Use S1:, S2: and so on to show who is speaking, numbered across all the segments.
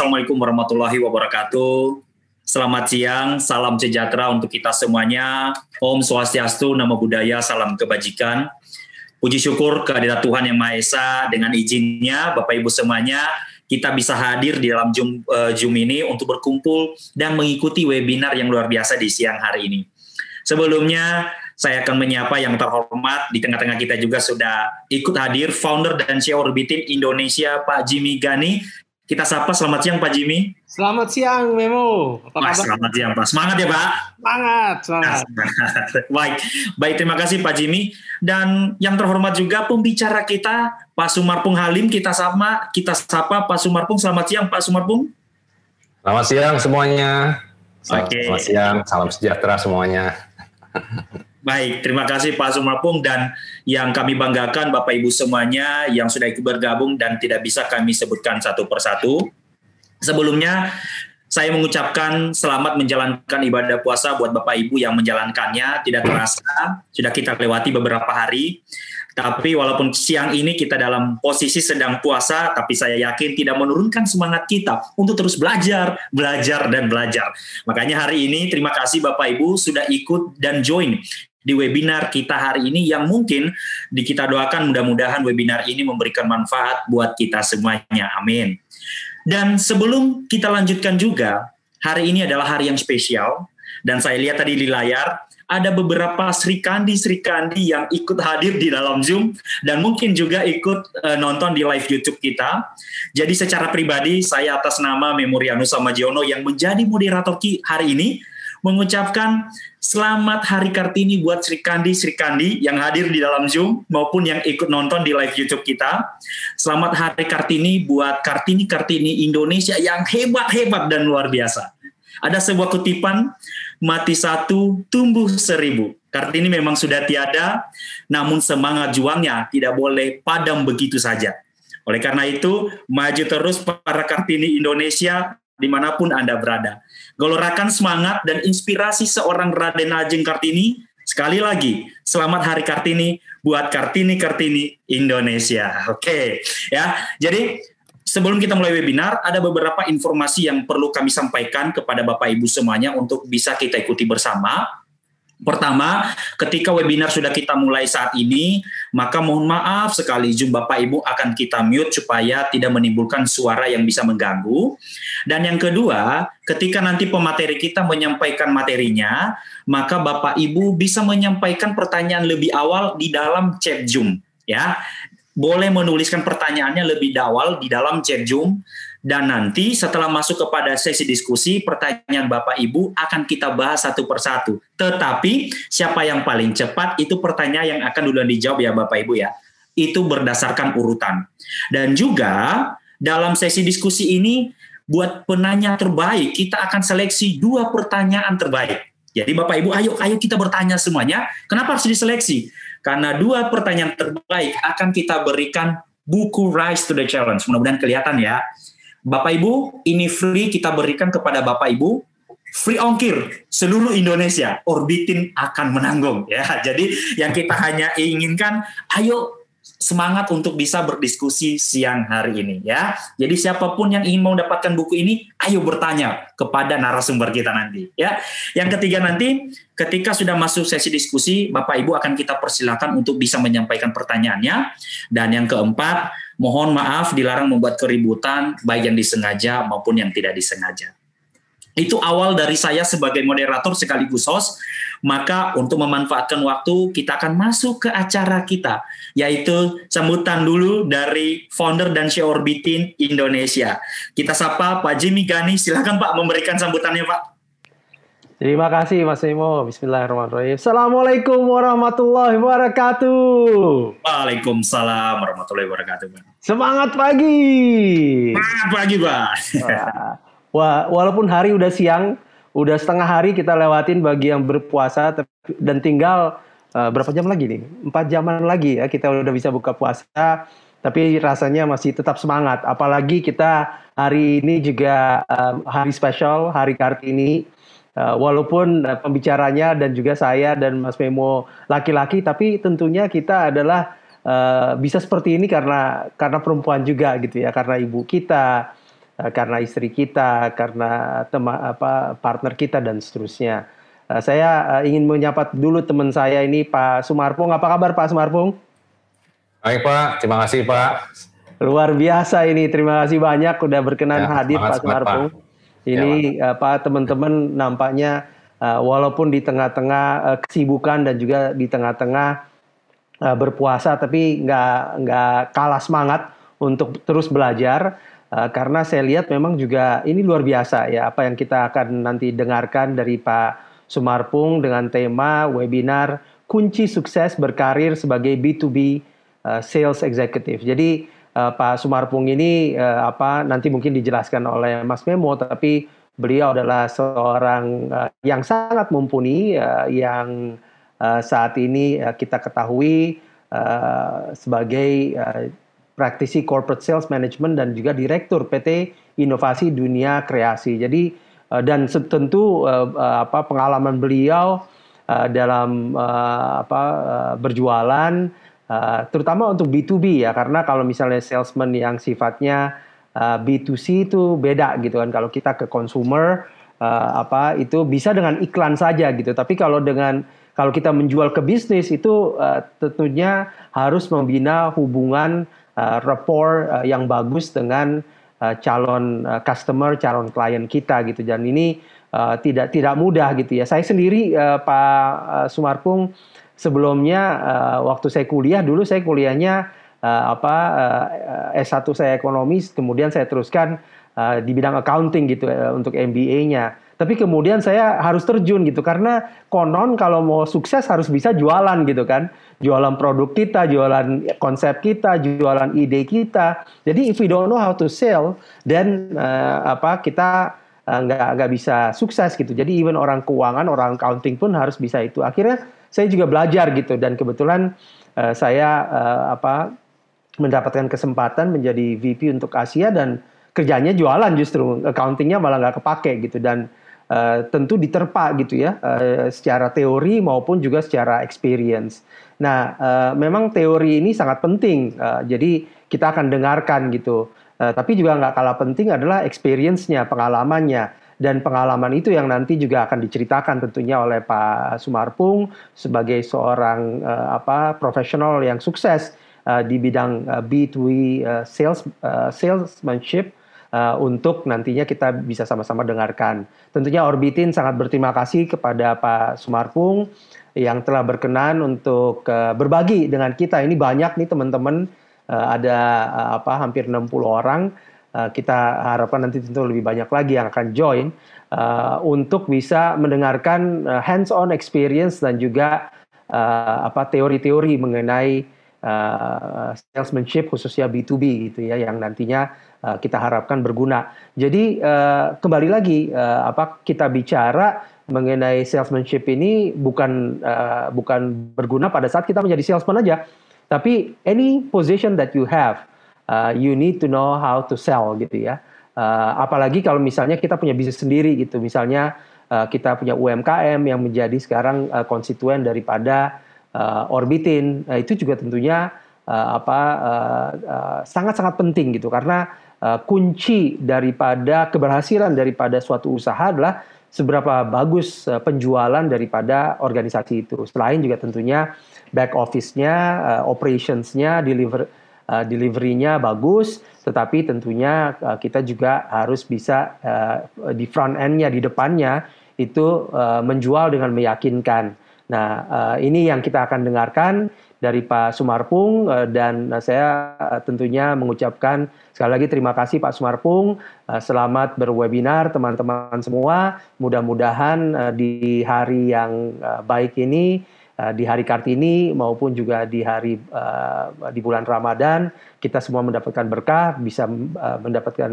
S1: Assalamualaikum warahmatullahi wabarakatuh. Selamat siang, salam sejahtera untuk kita semuanya. Om Swastiastu, Nama Budaya, Salam Kebajikan. Puji syukur kehadirat Tuhan Yang Maha Esa dengan izinnya Bapak Ibu semuanya kita bisa hadir di dalam Zoom, uh, Zoom ini untuk berkumpul dan mengikuti webinar yang luar biasa di siang hari ini. Sebelumnya saya akan menyapa yang terhormat di tengah-tengah kita juga sudah ikut hadir founder dan CEO Orbitin Indonesia Pak Jimmy Gani kita sapa selamat siang Pak Jimmy.
S2: Selamat siang Memo.
S1: Apa Mas, selamat siang Pak. Semangat ya Pak.
S2: Semangat, semangat.
S1: baik, baik terima kasih Pak Jimmy. Dan yang terhormat juga pembicara kita Pak Sumarpung Halim kita sama kita sapa Pak Sumarpung. Selamat siang Pak Sumarpung.
S3: Selamat siang semuanya. Selamat, okay. selamat siang, salam sejahtera semuanya.
S1: Baik, terima kasih Pak Sumarpung dan yang kami banggakan Bapak Ibu semuanya yang sudah ikut bergabung dan tidak bisa kami sebutkan satu persatu. Sebelumnya saya mengucapkan selamat menjalankan ibadah puasa buat Bapak Ibu yang menjalankannya. Tidak terasa, sudah kita lewati beberapa hari. Tapi walaupun siang ini kita dalam posisi sedang puasa, tapi saya yakin tidak menurunkan semangat kita untuk terus belajar, belajar, dan belajar. Makanya hari ini terima kasih Bapak Ibu sudah ikut dan join di webinar kita hari ini yang mungkin di kita doakan mudah-mudahan webinar ini memberikan manfaat buat kita semuanya. Amin. Dan sebelum kita lanjutkan juga, hari ini adalah hari yang spesial dan saya lihat tadi di layar ada beberapa Sri Kandi Sri Kandi yang ikut hadir di dalam Zoom dan mungkin juga ikut uh, nonton di live YouTube kita. Jadi secara pribadi saya atas nama Memorianus Samajiono yang menjadi moderator hari ini mengucapkan selamat Hari Kartini buat Sri Kandi Sri Kandi yang hadir di dalam Zoom maupun yang ikut nonton di live YouTube kita. Selamat Hari Kartini buat Kartini Kartini Indonesia yang hebat-hebat dan luar biasa. Ada sebuah kutipan mati satu tumbuh seribu. Kartini memang sudah tiada, namun semangat juangnya tidak boleh padam begitu saja. Oleh karena itu, maju terus para Kartini Indonesia di mana pun Anda berada. Gelorakan semangat dan inspirasi seorang Raden Ajeng Kartini. Sekali lagi, selamat Hari Kartini buat Kartini-Kartini Indonesia. Oke, okay. ya. Jadi sebelum kita mulai webinar, ada beberapa informasi yang perlu kami sampaikan kepada Bapak Ibu semuanya untuk bisa kita ikuti bersama. Pertama, ketika webinar sudah kita mulai saat ini, maka mohon maaf sekali Zoom Bapak Ibu akan kita mute supaya tidak menimbulkan suara yang bisa mengganggu. Dan yang kedua, ketika nanti pemateri kita menyampaikan materinya, maka Bapak Ibu bisa menyampaikan pertanyaan lebih awal di dalam chat Zoom ya. Boleh menuliskan pertanyaannya lebih awal di dalam chat Zoom dan nanti setelah masuk kepada sesi diskusi, pertanyaan Bapak Ibu akan kita bahas satu persatu. Tetapi siapa yang paling cepat itu pertanyaan yang akan duluan dijawab ya Bapak Ibu ya. Itu berdasarkan urutan. Dan juga dalam sesi diskusi ini buat penanya terbaik kita akan seleksi dua pertanyaan terbaik. Jadi Bapak Ibu ayo ayo kita bertanya semuanya. Kenapa harus diseleksi? Karena dua pertanyaan terbaik akan kita berikan buku Rise to the Challenge. Mudah-mudahan kelihatan ya. Bapak Ibu, ini free kita berikan kepada Bapak Ibu free ongkir seluruh Indonesia orbitin akan menanggung ya jadi yang kita hanya inginkan ayo semangat untuk bisa berdiskusi siang hari ini ya. Jadi siapa pun yang ingin mendapatkan buku ini, ayo bertanya kepada narasumber kita nanti ya. Yang ketiga nanti ketika sudah masuk sesi diskusi, Bapak Ibu akan kita persilakan untuk bisa menyampaikan pertanyaannya. Dan yang keempat, mohon maaf dilarang membuat keributan baik yang disengaja maupun yang tidak disengaja. Itu awal dari saya sebagai moderator sekaligus host. Maka untuk memanfaatkan waktu, kita akan masuk ke acara kita, yaitu sambutan dulu dari founder dan CEO Orbitin Indonesia. Kita sapa Pak Jimmy Gani, silakan Pak memberikan sambutannya Pak.
S2: Terima kasih Mas Imo. Bismillahirrahmanirrahim. Assalamualaikum warahmatullahi wabarakatuh.
S1: Waalaikumsalam warahmatullahi wabarakatuh.
S2: Semangat pagi.
S1: Semangat pagi Pak.
S2: Walaupun hari udah siang, udah setengah hari kita lewatin bagi yang berpuasa dan tinggal uh, berapa jam lagi nih? Empat jaman lagi ya kita udah bisa buka puasa. Tapi rasanya masih tetap semangat. Apalagi kita hari ini juga um, hari spesial, hari Kartini. Uh, walaupun uh, pembicaranya dan juga saya dan Mas Memo laki-laki, tapi tentunya kita adalah uh, bisa seperti ini karena karena perempuan juga gitu ya, karena ibu kita, karena istri kita, karena tema, apa partner kita dan seterusnya. saya ingin menyapa dulu teman saya ini Pak Sumarpung. Apa kabar Pak Sumarpung?
S3: Baik Pak, terima kasih Pak.
S2: Luar biasa ini, terima kasih banyak sudah berkenan ya, hadir Pak Sumarpung. Ini ya, Pak teman-teman nampaknya uh, walaupun di tengah-tengah uh, kesibukan dan juga di tengah-tengah uh, berpuasa, tapi nggak nggak kalah semangat untuk terus belajar uh, karena saya lihat memang juga ini luar biasa ya apa yang kita akan nanti dengarkan dari Pak Sumarpung dengan tema webinar kunci sukses berkarir sebagai B2B uh, sales executive. Jadi uh, Pak Sumarpung ini uh, apa nanti mungkin dijelaskan oleh Mas Memo tapi beliau adalah seorang uh, yang sangat mumpuni uh, yang uh, saat ini uh, kita ketahui uh, sebagai uh, praktisi corporate sales management dan juga direktur PT Inovasi Dunia Kreasi. Jadi uh, dan tentu uh, uh, apa pengalaman beliau dalam apa berjualan terutama untuk B2B ya karena kalau misalnya salesman yang sifatnya uh, B2C itu beda gitu kan. Kalau kita ke consumer apa itu bisa dengan iklan saja gitu. Tapi kalau dengan kalau kita menjual ke bisnis itu tentunya harus membina hubungan uh, rapport uh, yang bagus dengan uh, calon uh, customer, calon klien kita gitu. Dan ini uh, tidak tidak mudah gitu ya. Saya sendiri uh, Pak Sumarpung sebelumnya uh, waktu saya kuliah dulu saya kuliahnya uh, apa uh, S1 saya ekonomi, kemudian saya teruskan uh, di bidang accounting gitu uh, untuk MBA-nya. Tapi kemudian saya harus terjun gitu karena konon kalau mau sukses harus bisa jualan gitu kan. Jualan produk kita, jualan konsep kita, jualan ide kita. Jadi if we don't know how to sell, then uh, apa kita uh, nggak uh, nggak bisa sukses gitu. Jadi even orang keuangan, orang accounting pun harus bisa itu. Akhirnya saya juga belajar gitu dan kebetulan uh, saya uh, apa mendapatkan kesempatan menjadi VP untuk Asia dan kerjanya jualan justru accountingnya malah nggak kepake gitu dan uh, tentu diterpa gitu ya uh, secara teori maupun juga secara experience. Nah, uh, memang teori ini sangat penting. Uh, jadi kita akan dengarkan gitu. Uh, tapi juga nggak kalah penting adalah experience-nya, pengalamannya. Dan pengalaman itu yang nanti juga akan diceritakan tentunya oleh Pak Sumarpung sebagai seorang uh, apa profesional yang sukses uh, di bidang uh, B2B uh, sales uh, salesmanship uh, untuk nantinya kita bisa sama-sama dengarkan. Tentunya Orbitin sangat berterima kasih kepada Pak Sumarpung yang telah berkenan untuk uh, berbagi dengan kita. Ini banyak nih teman-teman, uh, ada uh, apa hampir 60 orang. Uh, kita harapkan nanti tentu lebih banyak lagi yang akan join uh, untuk bisa mendengarkan uh, hands-on experience dan juga uh, apa teori-teori mengenai uh, salesmanship khususnya B2B gitu ya yang nantinya uh, kita harapkan berguna. Jadi uh, kembali lagi uh, apa kita bicara mengenai salesmanship ini bukan uh, bukan berguna pada saat kita menjadi salesman aja, tapi any position that you have, uh, you need to know how to sell gitu ya. Uh, apalagi kalau misalnya kita punya bisnis sendiri gitu, misalnya uh, kita punya UMKM yang menjadi sekarang uh, konstituen daripada uh, Orbitin, uh, itu juga tentunya uh, apa sangat-sangat uh, uh, penting gitu. Karena uh, kunci daripada keberhasilan daripada suatu usaha adalah seberapa bagus uh, penjualan daripada organisasi itu. Selain juga tentunya back office-nya, uh, operations-nya, deliver uh, delivery-nya bagus, tetapi tentunya kita juga harus bisa di front end-nya, di depannya itu menjual dengan meyakinkan. Nah, ini yang kita akan dengarkan dari Pak Sumarpung uh, dan saya uh, tentunya mengucapkan sekali lagi terima kasih Pak Sumarpung. Selamat berwebinar teman-teman semua. Mudah-mudahan di hari yang baik ini di hari Kartini maupun juga di hari di bulan Ramadan kita semua mendapatkan berkah, bisa mendapatkan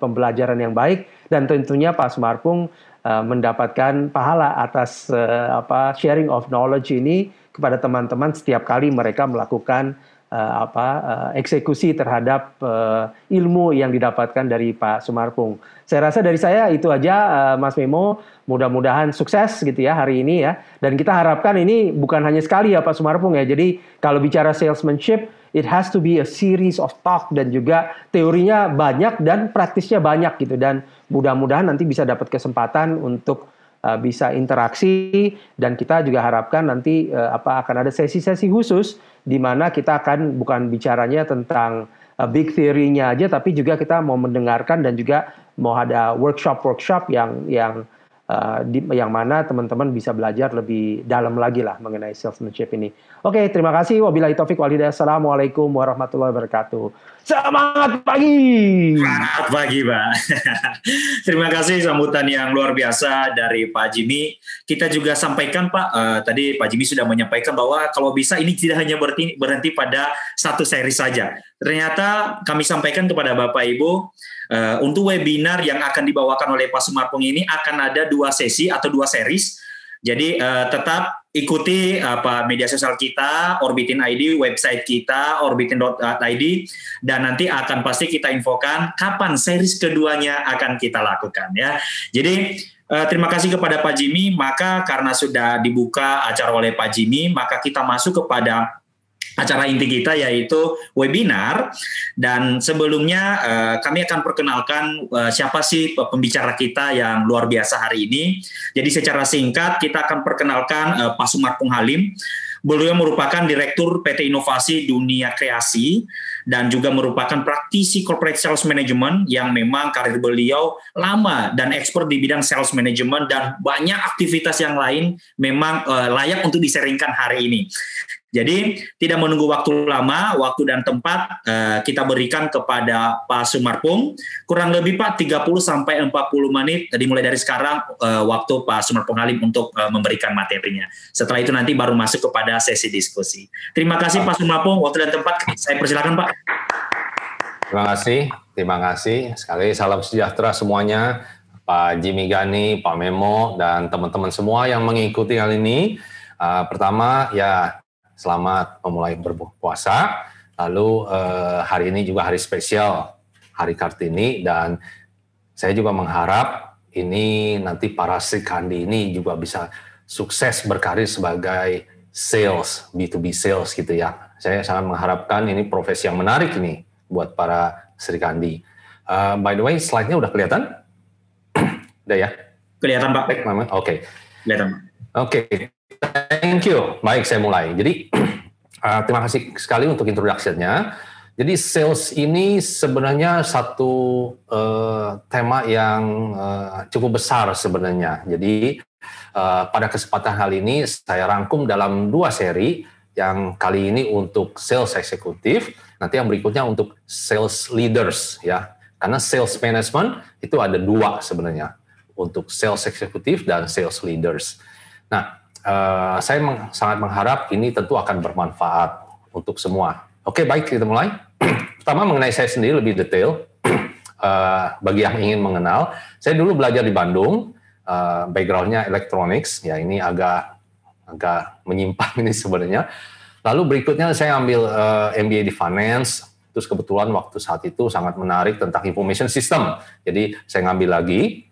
S2: pembelajaran yang baik dan tentunya Pak Sumarpung mendapatkan pahala atas apa sharing of knowledge ini kepada teman-teman setiap kali mereka melakukan uh, apa uh, eksekusi terhadap uh, ilmu yang didapatkan dari Pak Sumarpung. Saya rasa dari saya itu aja uh, Mas Memo. Mudah-mudahan sukses gitu ya hari ini ya. Dan kita harapkan ini bukan hanya sekali ya Pak Sumarpung ya. Jadi kalau bicara salesmanship it has to be a series of talk dan juga teorinya banyak dan praktisnya banyak gitu dan mudah-mudahan nanti bisa dapat kesempatan untuk uh, bisa interaksi dan kita juga harapkan nanti uh, apa akan ada sesi-sesi khusus di mana kita akan bukan bicaranya tentang uh, big theory-nya aja tapi juga kita mau mendengarkan dan juga mau ada workshop-workshop yang yang uh, di, yang mana teman-teman bisa belajar lebih dalam lagi lah mengenai salesmanship ini. Oke, terima kasih. Wabillahi taufik walhidayah. Assalamualaikum warahmatullahi wabarakatuh. Semangat pagi.
S1: Semangat pagi, Pak. terima kasih sambutan yang luar biasa dari Pak Jimmy. Kita juga sampaikan, Pak, uh, tadi Pak Jimmy sudah menyampaikan bahwa kalau bisa ini tidak hanya berhenti, berhenti pada satu seri saja. Ternyata kami sampaikan kepada Bapak Ibu, uh, untuk webinar yang akan dibawakan oleh Pak Sumarpung ini akan ada dua sesi atau dua series jadi uh, tetap ikuti apa media sosial kita, Orbitin ID, website kita orbitin.id dan nanti akan pasti kita infokan kapan series keduanya akan kita lakukan ya. Jadi uh, terima kasih kepada Pak Jimmy, maka karena sudah dibuka acara oleh Pak Jimmy, maka kita masuk kepada acara inti kita yaitu webinar dan sebelumnya uh, kami akan perkenalkan uh, siapa sih pembicara kita yang luar biasa hari ini. Jadi secara singkat kita akan perkenalkan uh, Pak Sumarpung Halim. Beliau merupakan Direktur PT Inovasi Dunia Kreasi dan juga merupakan praktisi corporate sales management yang memang karir beliau lama dan expert di bidang sales management dan banyak aktivitas yang lain memang uh, layak untuk diseringkan hari ini. Jadi tidak menunggu waktu lama, waktu dan tempat uh, kita berikan kepada Pak Sumarpung. Kurang lebih Pak 30 sampai 40 menit dimulai dari sekarang uh, waktu Pak Sumarpung Halim untuk uh, memberikan materinya. Setelah itu nanti baru masuk kepada sesi diskusi. Terima kasih Pak Sumarpung, waktu dan tempat saya persilakan Pak.
S3: Terima kasih, terima kasih. Sekali salam sejahtera semuanya. Pak Jimmy Gani, Pak Memo, dan teman-teman semua yang mengikuti hal ini. Uh, pertama, ya selamat memulai berpuasa. Lalu eh, hari ini juga hari spesial, Hari Kartini dan saya juga mengharap ini nanti para Sri Kandi ini juga bisa sukses berkarir sebagai sales, B2B sales gitu ya. Saya sangat mengharapkan ini profesi yang menarik ini buat para Sri Kandi. Uh, by the way, slide-nya udah kelihatan? udah ya?
S1: Kelihatan Pak.
S3: Oke. Okay.
S1: Kelihatan Pak.
S3: Oke, okay. Thank you. Baik, saya mulai. Jadi uh, terima kasih sekali untuk introduction-nya. Jadi sales ini sebenarnya satu uh, tema yang uh, cukup besar sebenarnya. Jadi uh, pada kesempatan hal ini saya rangkum dalam dua seri yang kali ini untuk sales eksekutif, nanti yang berikutnya untuk sales leaders ya. Karena sales management itu ada dua sebenarnya untuk sales eksekutif dan sales leaders. Nah, uh, saya meng, sangat mengharap ini tentu akan bermanfaat untuk semua. Oke, baik kita mulai. Pertama mengenai saya sendiri lebih detail. uh, bagi yang ingin mengenal, saya dulu belajar di Bandung, uh, backgroundnya electronics, ya ini agak agak menyimpang ini sebenarnya. Lalu berikutnya saya ambil uh, MBA di finance, terus kebetulan waktu saat itu sangat menarik tentang information system. Jadi saya ngambil lagi.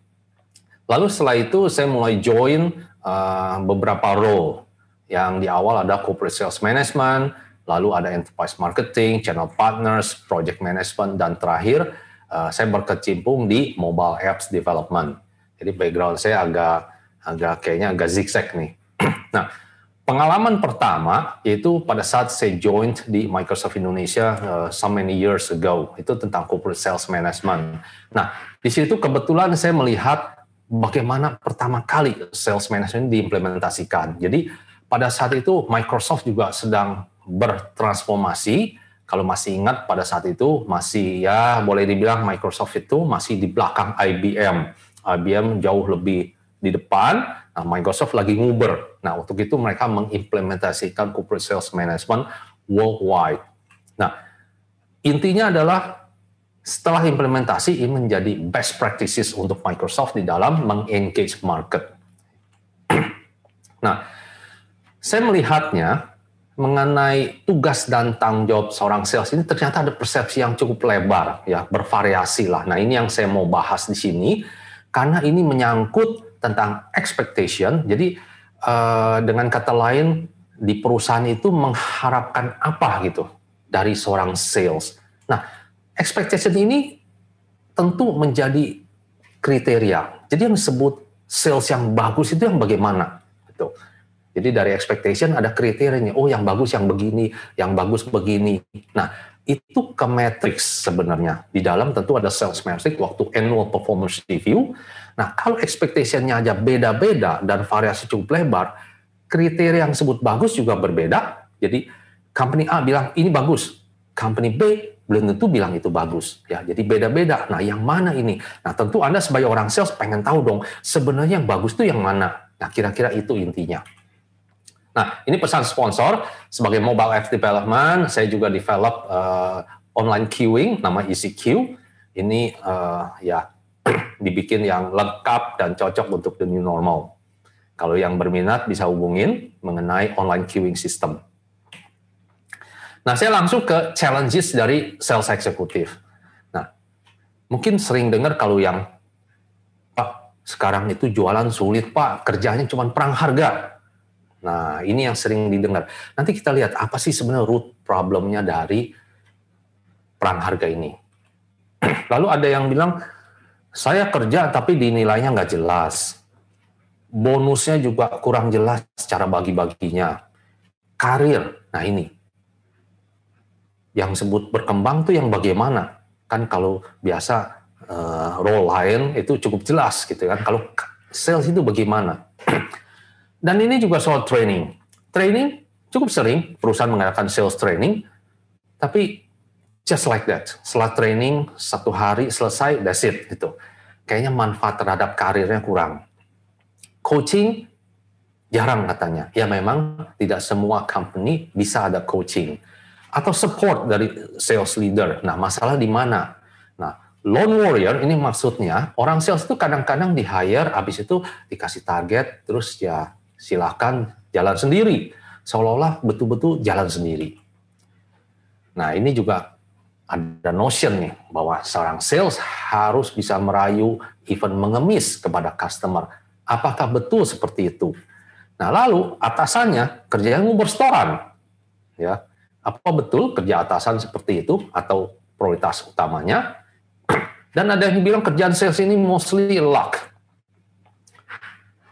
S3: Lalu setelah itu saya mulai join uh, beberapa role yang di awal ada corporate sales management, lalu ada enterprise marketing, channel partners, project management, dan terakhir uh, saya berkecimpung di mobile apps development. Jadi background saya agak agak kayaknya agak zigzag nih. nah, pengalaman pertama itu pada saat saya join di Microsoft Indonesia uh, so many years ago itu tentang corporate sales management. Nah, di situ kebetulan saya melihat bagaimana pertama kali sales management diimplementasikan. Jadi pada saat itu Microsoft juga sedang bertransformasi. Kalau masih ingat pada saat itu masih ya boleh dibilang Microsoft itu masih di belakang IBM. IBM jauh lebih di depan, nah Microsoft lagi nguber. Nah untuk itu mereka mengimplementasikan corporate sales management worldwide. Nah intinya adalah setelah implementasi ini menjadi best practices untuk Microsoft di dalam mengengage market. nah, saya melihatnya mengenai tugas dan tanggung jawab seorang sales ini ternyata ada persepsi yang cukup lebar ya bervariasi lah. Nah ini yang saya mau bahas di sini karena ini menyangkut tentang expectation. Jadi uh, dengan kata lain di perusahaan itu mengharapkan apa gitu dari seorang sales. Nah expectation ini tentu menjadi kriteria. Jadi yang disebut sales yang bagus itu yang bagaimana? Gitu. Jadi dari expectation ada kriterianya. Oh yang bagus yang begini, yang bagus begini. Nah itu ke matrix sebenarnya. Di dalam tentu ada sales metric waktu annual performance review. Nah kalau expectationnya aja beda-beda dan variasi cukup lebar, kriteria yang disebut bagus juga berbeda. Jadi company A bilang ini bagus, company B belum tentu bilang itu bagus ya jadi beda-beda nah yang mana ini nah tentu anda sebagai orang sales pengen tahu dong sebenarnya yang bagus itu yang mana nah kira-kira itu intinya Nah, ini pesan sponsor sebagai mobile app development, saya juga develop uh, online queuing nama EasyQ. Ini uh, ya dibikin yang lengkap dan cocok untuk the new normal. Kalau yang berminat bisa hubungin mengenai online queuing system. Nah, saya langsung ke challenges dari sales eksekutif. Nah, mungkin sering dengar kalau yang Pak, sekarang itu jualan sulit, Pak, kerjanya cuma perang harga Nah, ini yang sering didengar. Nanti kita lihat apa sih sebenarnya root problemnya dari perang harga ini. Lalu ada yang bilang, saya kerja tapi dinilainya nggak jelas. Bonusnya juga kurang jelas cara bagi-baginya. Karir, nah ini. Yang sebut berkembang tuh yang bagaimana? Kan kalau biasa uh, role lain itu cukup jelas gitu kan. Kalau sales itu bagaimana? Dan ini juga soal training. Training cukup sering perusahaan mengadakan sales training, tapi just like that. Setelah training satu hari selesai, that's it gitu. Kayaknya manfaat terhadap karirnya kurang. Coaching jarang katanya. Ya memang tidak semua company bisa ada coaching atau support dari sales leader. Nah, masalah di mana? Nah, lone warrior ini maksudnya orang sales itu kadang-kadang di hire, habis itu dikasih target, terus ya silahkan jalan sendiri. Seolah-olah betul-betul jalan sendiri. Nah ini juga ada notion nih bahwa seorang sales harus bisa merayu, even mengemis kepada customer. Apakah betul seperti itu? Nah lalu atasannya kerjanya ngubur setoran. Ya, apa betul kerja atasan seperti itu atau prioritas utamanya? Dan ada yang bilang kerjaan sales ini mostly luck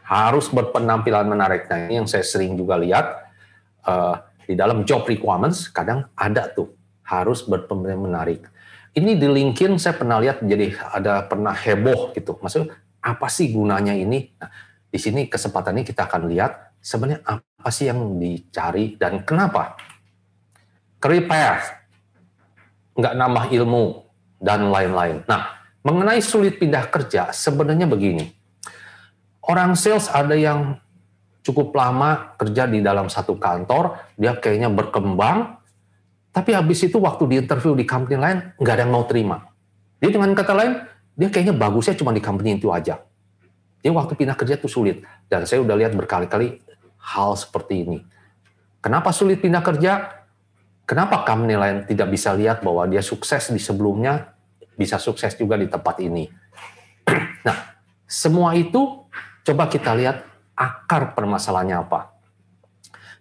S3: harus berpenampilan menarik. Nah, ini yang saya sering juga lihat uh, di dalam job requirements kadang ada tuh harus berpenampilan menarik. Ini di LinkedIn saya pernah lihat jadi ada pernah heboh gitu. Maksudnya apa sih gunanya ini? Nah, di sini kesempatan ini kita akan lihat sebenarnya apa sih yang dicari dan kenapa. Path, nggak nambah ilmu dan lain-lain. Nah, mengenai sulit pindah kerja sebenarnya begini orang sales ada yang cukup lama kerja di dalam satu kantor, dia kayaknya berkembang, tapi habis itu waktu di interview di company lain, nggak ada yang mau terima. Jadi dengan kata lain, dia kayaknya bagusnya cuma di company itu aja. Jadi waktu pindah kerja itu sulit. Dan saya udah lihat berkali-kali hal seperti ini. Kenapa sulit pindah kerja? Kenapa company lain tidak bisa lihat bahwa dia sukses di sebelumnya, bisa sukses juga di tempat ini? Nah, semua itu Coba kita lihat akar permasalahannya apa.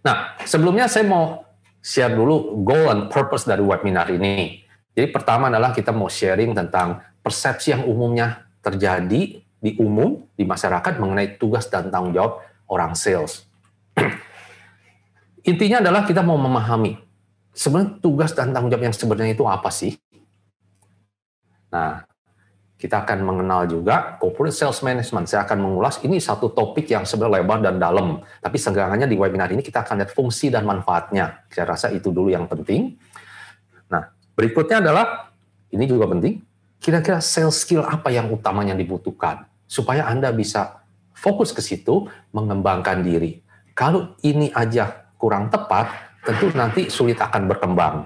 S3: Nah, sebelumnya saya mau share dulu goal and purpose dari webinar ini. Jadi pertama adalah kita mau sharing tentang persepsi yang umumnya terjadi di umum di masyarakat mengenai tugas dan tanggung jawab orang sales. Intinya adalah kita mau memahami sebenarnya tugas dan tanggung jawab yang sebenarnya itu apa sih? Nah, kita akan mengenal juga corporate sales management. Saya akan mengulas ini satu topik yang sebenarnya lebar dan dalam. Tapi seenggaknya di webinar ini kita akan lihat fungsi dan manfaatnya. Saya rasa itu dulu yang penting. Nah, berikutnya adalah ini juga penting. Kira-kira sales skill apa yang utamanya dibutuhkan supaya Anda bisa fokus ke situ mengembangkan diri. Kalau ini aja kurang tepat, tentu nanti sulit akan berkembang.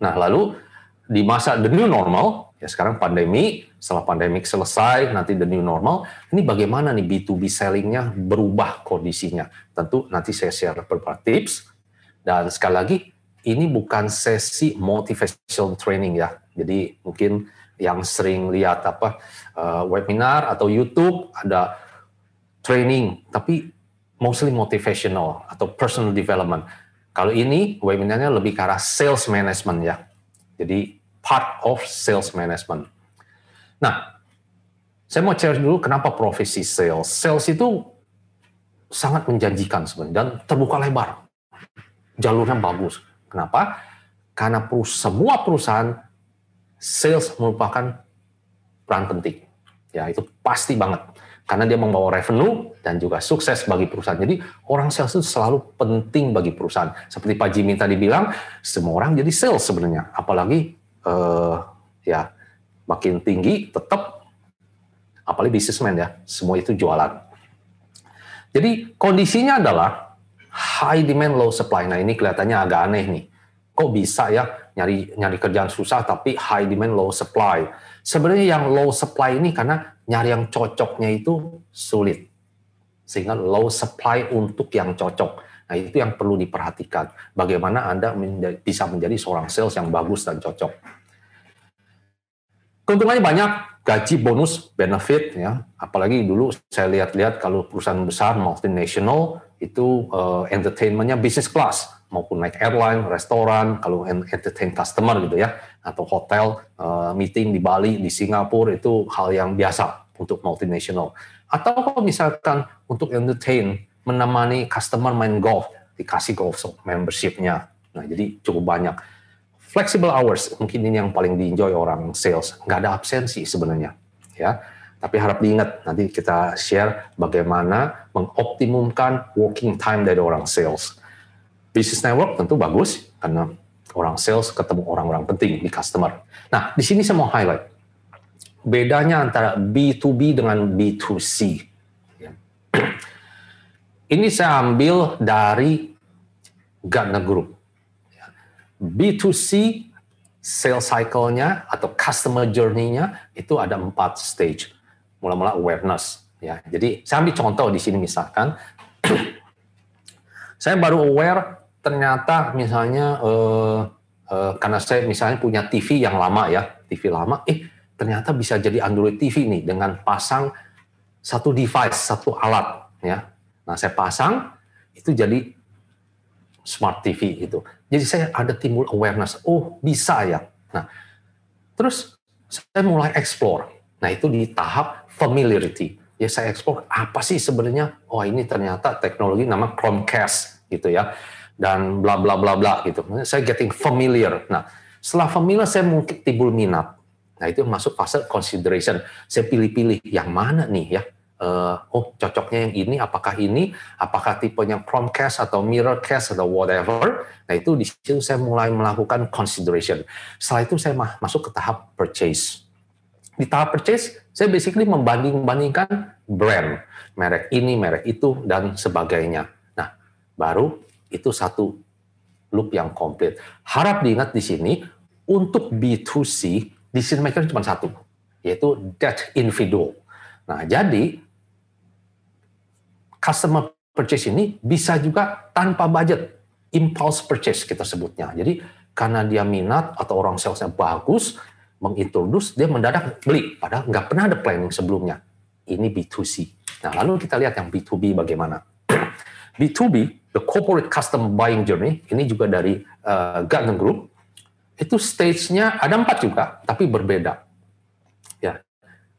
S3: Nah, lalu di masa the new normal, Ya sekarang pandemi, setelah pandemik selesai, nanti the new normal, ini bagaimana nih B2B sellingnya berubah kondisinya. Tentu nanti saya share beberapa tips. Dan sekali lagi, ini bukan sesi motivational training ya. Jadi mungkin yang sering lihat apa uh, webinar atau YouTube ada training, tapi mostly motivational atau personal development. Kalau ini webinarnya lebih ke arah sales management ya. Jadi part of sales management. Nah, saya mau share dulu kenapa profesi sales. Sales itu sangat menjanjikan sebenarnya dan terbuka lebar. Jalurnya bagus. Kenapa? Karena semua perusahaan sales merupakan peran penting. Ya, itu pasti banget. Karena dia membawa revenue dan juga sukses bagi perusahaan. Jadi orang sales itu selalu penting bagi perusahaan. Seperti Pak Jimmy tadi bilang, semua orang jadi sales sebenarnya. Apalagi uh, ya makin tinggi tetap apalagi businessman ya, semua itu jualan. Jadi kondisinya adalah high demand low supply. Nah, ini kelihatannya agak aneh nih. Kok bisa ya nyari nyari kerjaan susah tapi high demand low supply. Sebenarnya yang low supply ini karena nyari yang cocoknya itu sulit. Sehingga low supply untuk yang cocok. Nah, itu yang perlu diperhatikan. Bagaimana Anda bisa menjadi seorang sales yang bagus dan cocok. Keuntungannya banyak, gaji, bonus, benefit, ya. Apalagi dulu saya lihat-lihat kalau perusahaan besar multinational itu uh, entertainmentnya business class maupun naik airline, restoran, kalau entertain customer gitu ya, atau hotel, uh, meeting di Bali, di Singapura itu hal yang biasa untuk multinational. Atau kalau misalkan untuk entertain, menemani customer main golf, dikasih golf membershipnya. Nah, jadi cukup banyak. Flexible hours, mungkin ini yang paling di-enjoy orang sales. Nggak ada absensi sebenarnya. ya. Tapi harap diingat, nanti kita share bagaimana mengoptimumkan working time dari orang sales Business network tentu bagus karena orang sales ketemu orang-orang penting di customer. Nah, di sini saya mau highlight bedanya antara B2B dengan B2C. Ya. Ini saya ambil dari Gartner Group. Ya. B2C sales cycle-nya atau customer journey-nya itu ada empat stage. Mula-mula awareness. Ya, jadi saya ambil contoh di sini misalkan, saya baru aware ternyata misalnya uh, uh, karena saya misalnya punya TV yang lama ya, TV lama, eh ternyata bisa jadi Android TV nih dengan pasang satu device, satu alat ya. Nah, saya pasang itu jadi smart TV itu. Jadi saya ada timbul awareness, oh bisa ya. Nah, terus saya mulai explore. Nah, itu di tahap familiarity. Ya saya explore apa sih sebenarnya? Oh, ini ternyata teknologi nama Chromecast gitu ya dan bla bla bla bla gitu. Saya getting familiar. Nah, setelah familiar saya mungkin timbul minat. Nah, itu masuk fase consideration. Saya pilih-pilih yang mana nih ya. Uh, oh, cocoknya yang ini, apakah ini, apakah tipenya Chromecast atau Mirrorcast atau whatever. Nah, itu di situ saya mulai melakukan consideration. Setelah itu saya masuk ke tahap purchase. Di tahap purchase, saya basically membanding-bandingkan brand, merek ini, merek itu, dan sebagainya. Nah, baru itu satu loop yang komplit. Harap diingat di sini, untuk B2C, decision maker cuma satu, yaitu that individual. Nah, jadi customer purchase ini bisa juga tanpa budget, impulse purchase kita sebutnya. Jadi karena dia minat atau orang salesnya bagus, mengintroduce, dia mendadak beli, padahal nggak pernah ada planning sebelumnya. Ini B2C. Nah, lalu kita lihat yang B2B bagaimana. B2B the corporate custom buying journey ini juga dari uh, Gartner Group itu stage-nya ada empat juga tapi berbeda. Ya.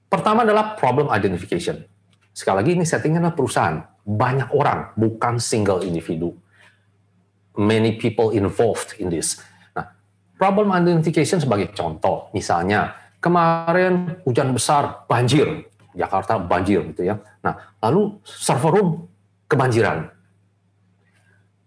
S3: Pertama adalah problem identification. Sekali lagi ini settingnya adalah perusahaan. Banyak orang bukan single individu. Many people involved in this. Nah problem identification sebagai contoh. Misalnya kemarin hujan besar banjir. Jakarta banjir gitu ya. Nah lalu server room kebanjiran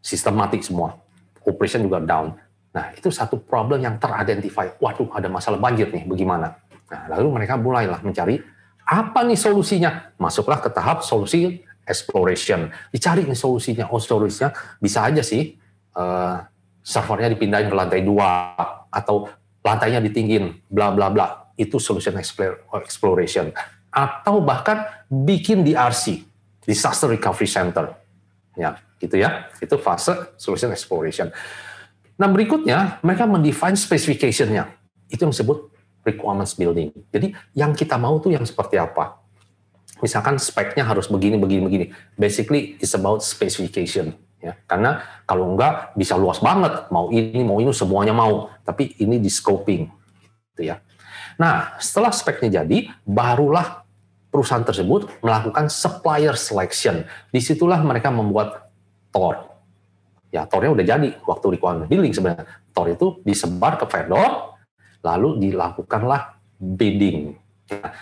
S3: sistematik semua. Operation juga down. Nah, itu satu problem yang teridentifikasi. Waduh, ada masalah banjir nih, bagaimana? Nah, lalu mereka mulailah mencari apa nih solusinya? Masuklah ke tahap solusi exploration. Dicari nih solusinya. Oh, solusinya bisa aja sih uh, servernya dipindahin ke lantai dua atau lantainya ditinggiin, bla bla bla. Itu solution exploration. Atau bahkan bikin DRC, Disaster Recovery Center. Ya, gitu ya. Itu fase solution exploration. Nah berikutnya mereka mendefine specification-nya. Itu yang disebut requirements building. Jadi yang kita mau tuh yang seperti apa? Misalkan speknya harus begini, begini, begini. Basically it's about specification. Ya, karena kalau enggak bisa luas banget, mau ini, mau ini, semuanya mau. Tapi ini di scoping, gitu ya. Nah, setelah speknya jadi, barulah perusahaan tersebut melakukan supplier selection. Di situlah mereka membuat TOR, ya tornya udah jadi waktu requirement building sebenarnya. Tor itu disebar ke vendor lalu dilakukanlah bidding. Ya,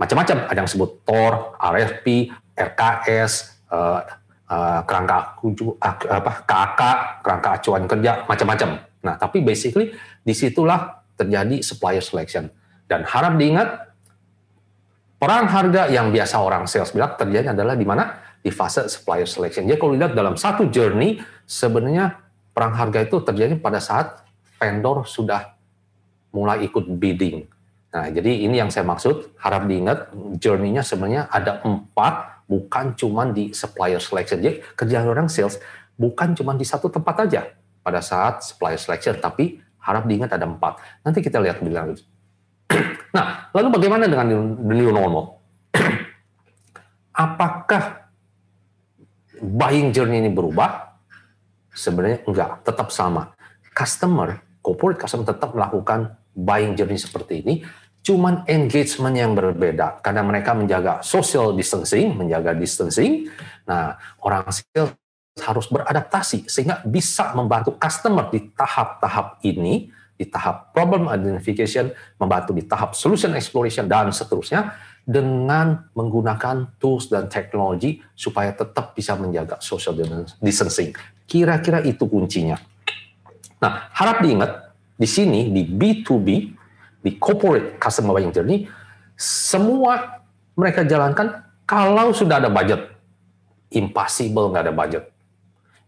S3: macam-macam. Ada yang sebut tor RFP RKS uh, uh, kerangka uh, apa KK kerangka acuan kerja macam-macam. Nah tapi basically di situlah terjadi supplier selection. Dan harap diingat perang harga yang biasa orang sales bilang terjadi adalah di mana di fase supplier selection. Jadi kalau lihat dalam satu journey, sebenarnya perang harga itu terjadi pada saat vendor sudah mulai ikut bidding. Nah, jadi ini yang saya maksud, harap diingat, journey-nya sebenarnya ada empat, bukan cuma di supplier selection. Jadi kerjaan orang sales bukan cuma di satu tempat aja pada saat supplier selection, tapi harap diingat ada empat. Nanti kita lihat lebih lanjut. Nah, lalu bagaimana dengan the new normal? Apakah buying journey ini berubah? Sebenarnya enggak, tetap sama. Customer, corporate customer tetap melakukan buying journey seperti ini, cuman engagement yang berbeda karena mereka menjaga social distancing, menjaga distancing. Nah, orang sales harus beradaptasi sehingga bisa membantu customer di tahap-tahap ini, di tahap problem identification, membantu di tahap solution exploration dan seterusnya dengan menggunakan tools dan teknologi supaya tetap bisa menjaga social distancing. Kira-kira itu kuncinya. Nah, harap diingat di sini di B2B, di corporate customer buying journey, semua mereka jalankan kalau sudah ada budget. Impossible nggak ada budget.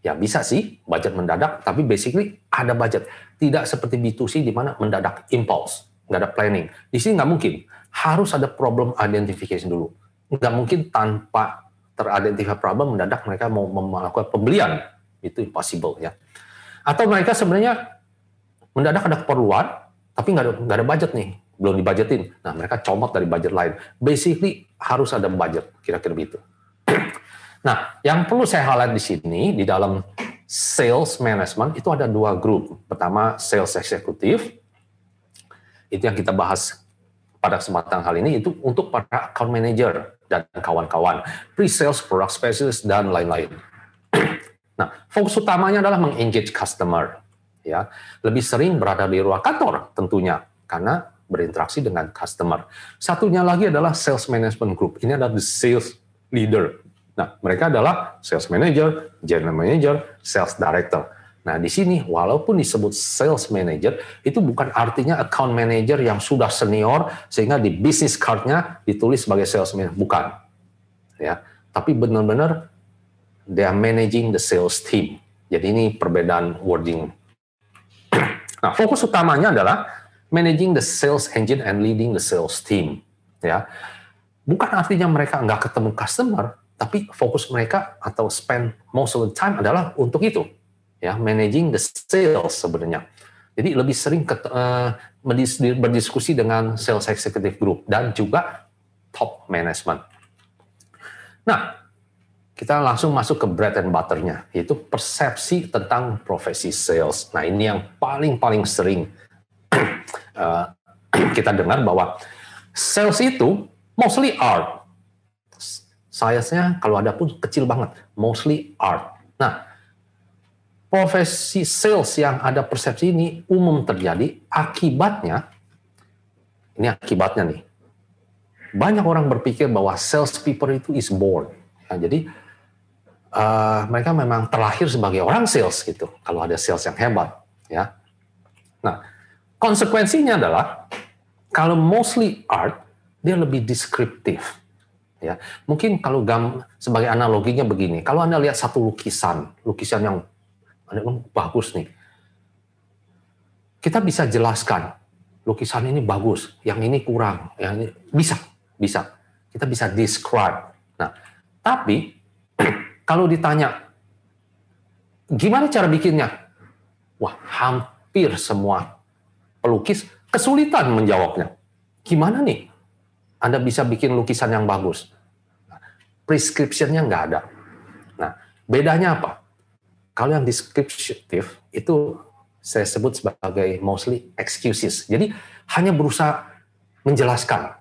S3: Ya bisa sih budget mendadak, tapi basically ada budget. Tidak seperti B2C di mana mendadak impulse, nggak ada planning. Di sini nggak mungkin harus ada problem identification dulu. Nggak mungkin tanpa teridentifikasi problem mendadak mereka mau melakukan pembelian. Itu impossible ya. Atau mereka sebenarnya mendadak ada keperluan, tapi nggak ada, nggak ada budget nih, belum dibajetin. Nah mereka comot dari budget lain. Basically harus ada budget, kira-kira begitu. nah, yang perlu saya highlight di sini di dalam sales management itu ada dua grup. Pertama sales eksekutif, itu yang kita bahas pada kesempatan kali ini itu untuk para account manager dan kawan-kawan, pre-sales, product specialist, dan lain-lain. nah, fokus utamanya adalah mengengage customer. ya Lebih sering berada di ruang kantor tentunya, karena berinteraksi dengan customer. Satunya lagi adalah sales management group. Ini adalah the sales leader. Nah, mereka adalah sales manager, general manager, sales director. Nah, di sini walaupun disebut sales manager, itu bukan artinya account manager yang sudah senior sehingga di business card-nya ditulis sebagai sales manager, bukan. Ya, tapi benar-benar they are managing the sales team. Jadi ini perbedaan wording. Nah, fokus utamanya adalah managing the sales engine and leading the sales team. Ya, bukan artinya mereka nggak ketemu customer, tapi fokus mereka atau spend most of the time adalah untuk itu ya managing the sales sebenarnya. Jadi lebih sering ke, uh, berdiskusi dengan sales executive group dan juga top management. Nah, kita langsung masuk ke bread and butternya, yaitu persepsi tentang profesi sales. Nah, ini yang paling-paling sering uh, kita dengar bahwa sales itu mostly art. Salesnya kalau ada pun kecil banget, mostly art. Nah, profesi sales yang ada persepsi ini umum terjadi akibatnya ini akibatnya nih banyak orang berpikir bahwa sales people itu is born. Ya, jadi uh, mereka memang terlahir sebagai orang sales gitu kalau ada sales yang hebat ya. Nah konsekuensinya adalah kalau mostly art dia lebih deskriptif ya. Mungkin kalau gam sebagai analoginya begini kalau anda lihat satu lukisan lukisan yang memang bagus nih. Kita bisa jelaskan lukisan ini bagus, yang ini kurang, yang ini bisa, bisa. Kita bisa describe. Nah, tapi kalau ditanya gimana cara bikinnya? Wah, hampir semua pelukis kesulitan menjawabnya. Gimana nih? Anda bisa bikin lukisan yang bagus. Prescription-nya nggak ada. Nah, bedanya apa? Kalau yang descriptive itu saya sebut sebagai mostly excuses. Jadi hanya berusaha menjelaskan,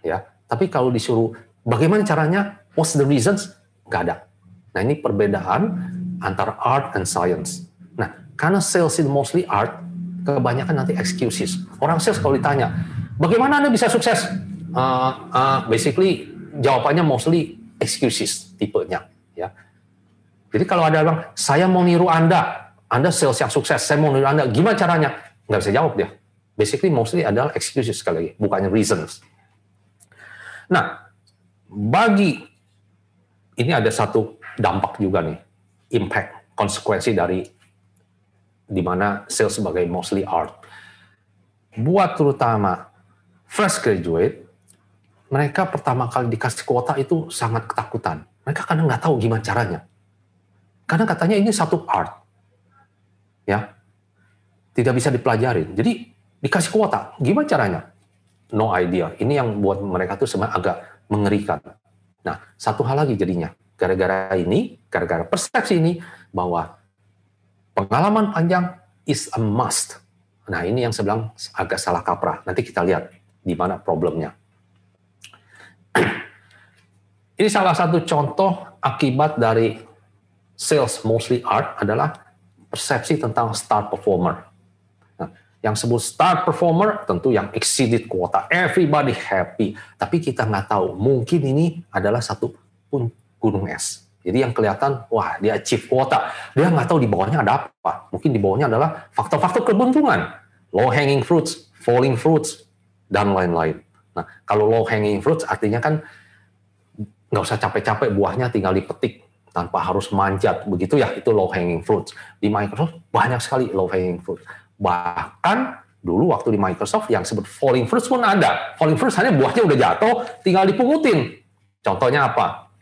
S3: ya. Tapi kalau disuruh bagaimana caranya, what's the reasons, nggak ada. Nah ini perbedaan antara art and science. Nah karena sales itu mostly art, kebanyakan nanti excuses. Orang sales kalau ditanya, bagaimana anda bisa sukses? Uh, uh, basically jawabannya mostly excuses tipenya. Ya. Jadi kalau ada orang, saya mau niru anda, anda sales yang sukses, saya mau niru anda, gimana caranya? Nggak bisa jawab dia. Basically mostly adalah excuses sekali lagi, bukannya reasons. Nah, bagi ini ada satu dampak juga nih, impact, konsekuensi dari di mana sales sebagai mostly art. Buat terutama fresh graduate, mereka pertama kali dikasih kuota itu sangat ketakutan. Mereka kadang nggak tahu gimana caranya. Karena katanya ini satu art. Ya. Tidak bisa dipelajarin. Jadi dikasih kuota, gimana caranya? no idea. Ini yang buat mereka tuh sebenarnya agak mengerikan. Nah, satu hal lagi jadinya, gara-gara ini, gara-gara persepsi ini, bahwa pengalaman panjang is a must. Nah, ini yang sebelah agak salah kaprah. Nanti kita lihat di mana problemnya. ini salah satu contoh akibat dari sales mostly art adalah persepsi tentang star performer. Yang sebut star performer tentu yang exceeded kuota, everybody happy. Tapi kita nggak tahu, mungkin ini adalah satu pun gunung es. Jadi yang kelihatan, wah dia achieve kuota. Dia nggak tahu di bawahnya ada apa. Mungkin di bawahnya adalah faktor-faktor keberuntungan. Low hanging fruits, falling fruits, dan lain-lain. Nah, kalau low hanging fruits artinya kan nggak usah capek-capek buahnya tinggal dipetik tanpa harus manjat begitu ya itu low hanging fruits di Microsoft banyak sekali low hanging fruits Bahkan dulu waktu di Microsoft yang sebut falling fruits pun ada. Falling fruits hanya buahnya udah jatuh, tinggal dipungutin. Contohnya apa?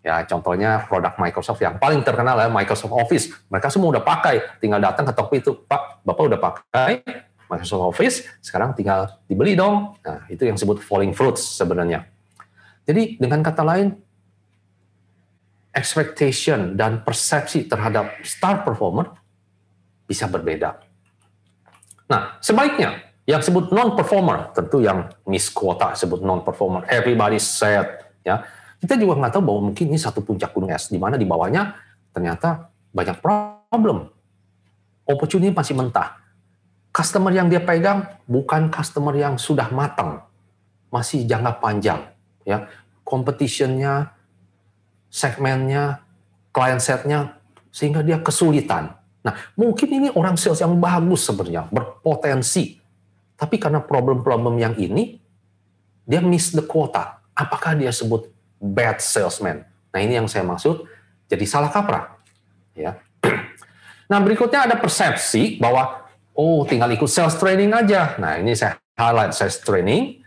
S3: Ya, contohnya produk Microsoft yang paling terkenal ya Microsoft Office. Mereka semua udah pakai, tinggal datang ke toko itu, Pak, Bapak udah pakai Microsoft Office, sekarang tinggal dibeli dong. Nah, itu yang disebut falling fruits sebenarnya. Jadi dengan kata lain, expectation dan persepsi terhadap star performer bisa berbeda. Nah, sebaliknya, yang sebut non-performer, tentu yang miss kuota sebut non-performer, everybody said, ya. Kita juga nggak tahu bahwa mungkin ini satu puncak gunung es, di mana di bawahnya ternyata banyak problem. Opportunity masih mentah. Customer yang dia pegang bukan customer yang sudah matang, masih jangka panjang. Ya, competitionnya, segmennya, client setnya, sehingga dia kesulitan Nah, mungkin ini orang sales yang bagus sebenarnya, berpotensi. Tapi karena problem-problem yang ini, dia miss the quota. Apakah dia sebut bad salesman? Nah, ini yang saya maksud, jadi salah kaprah. Ya. Nah, berikutnya ada persepsi bahwa, oh tinggal ikut sales training aja. Nah, ini saya highlight sales training.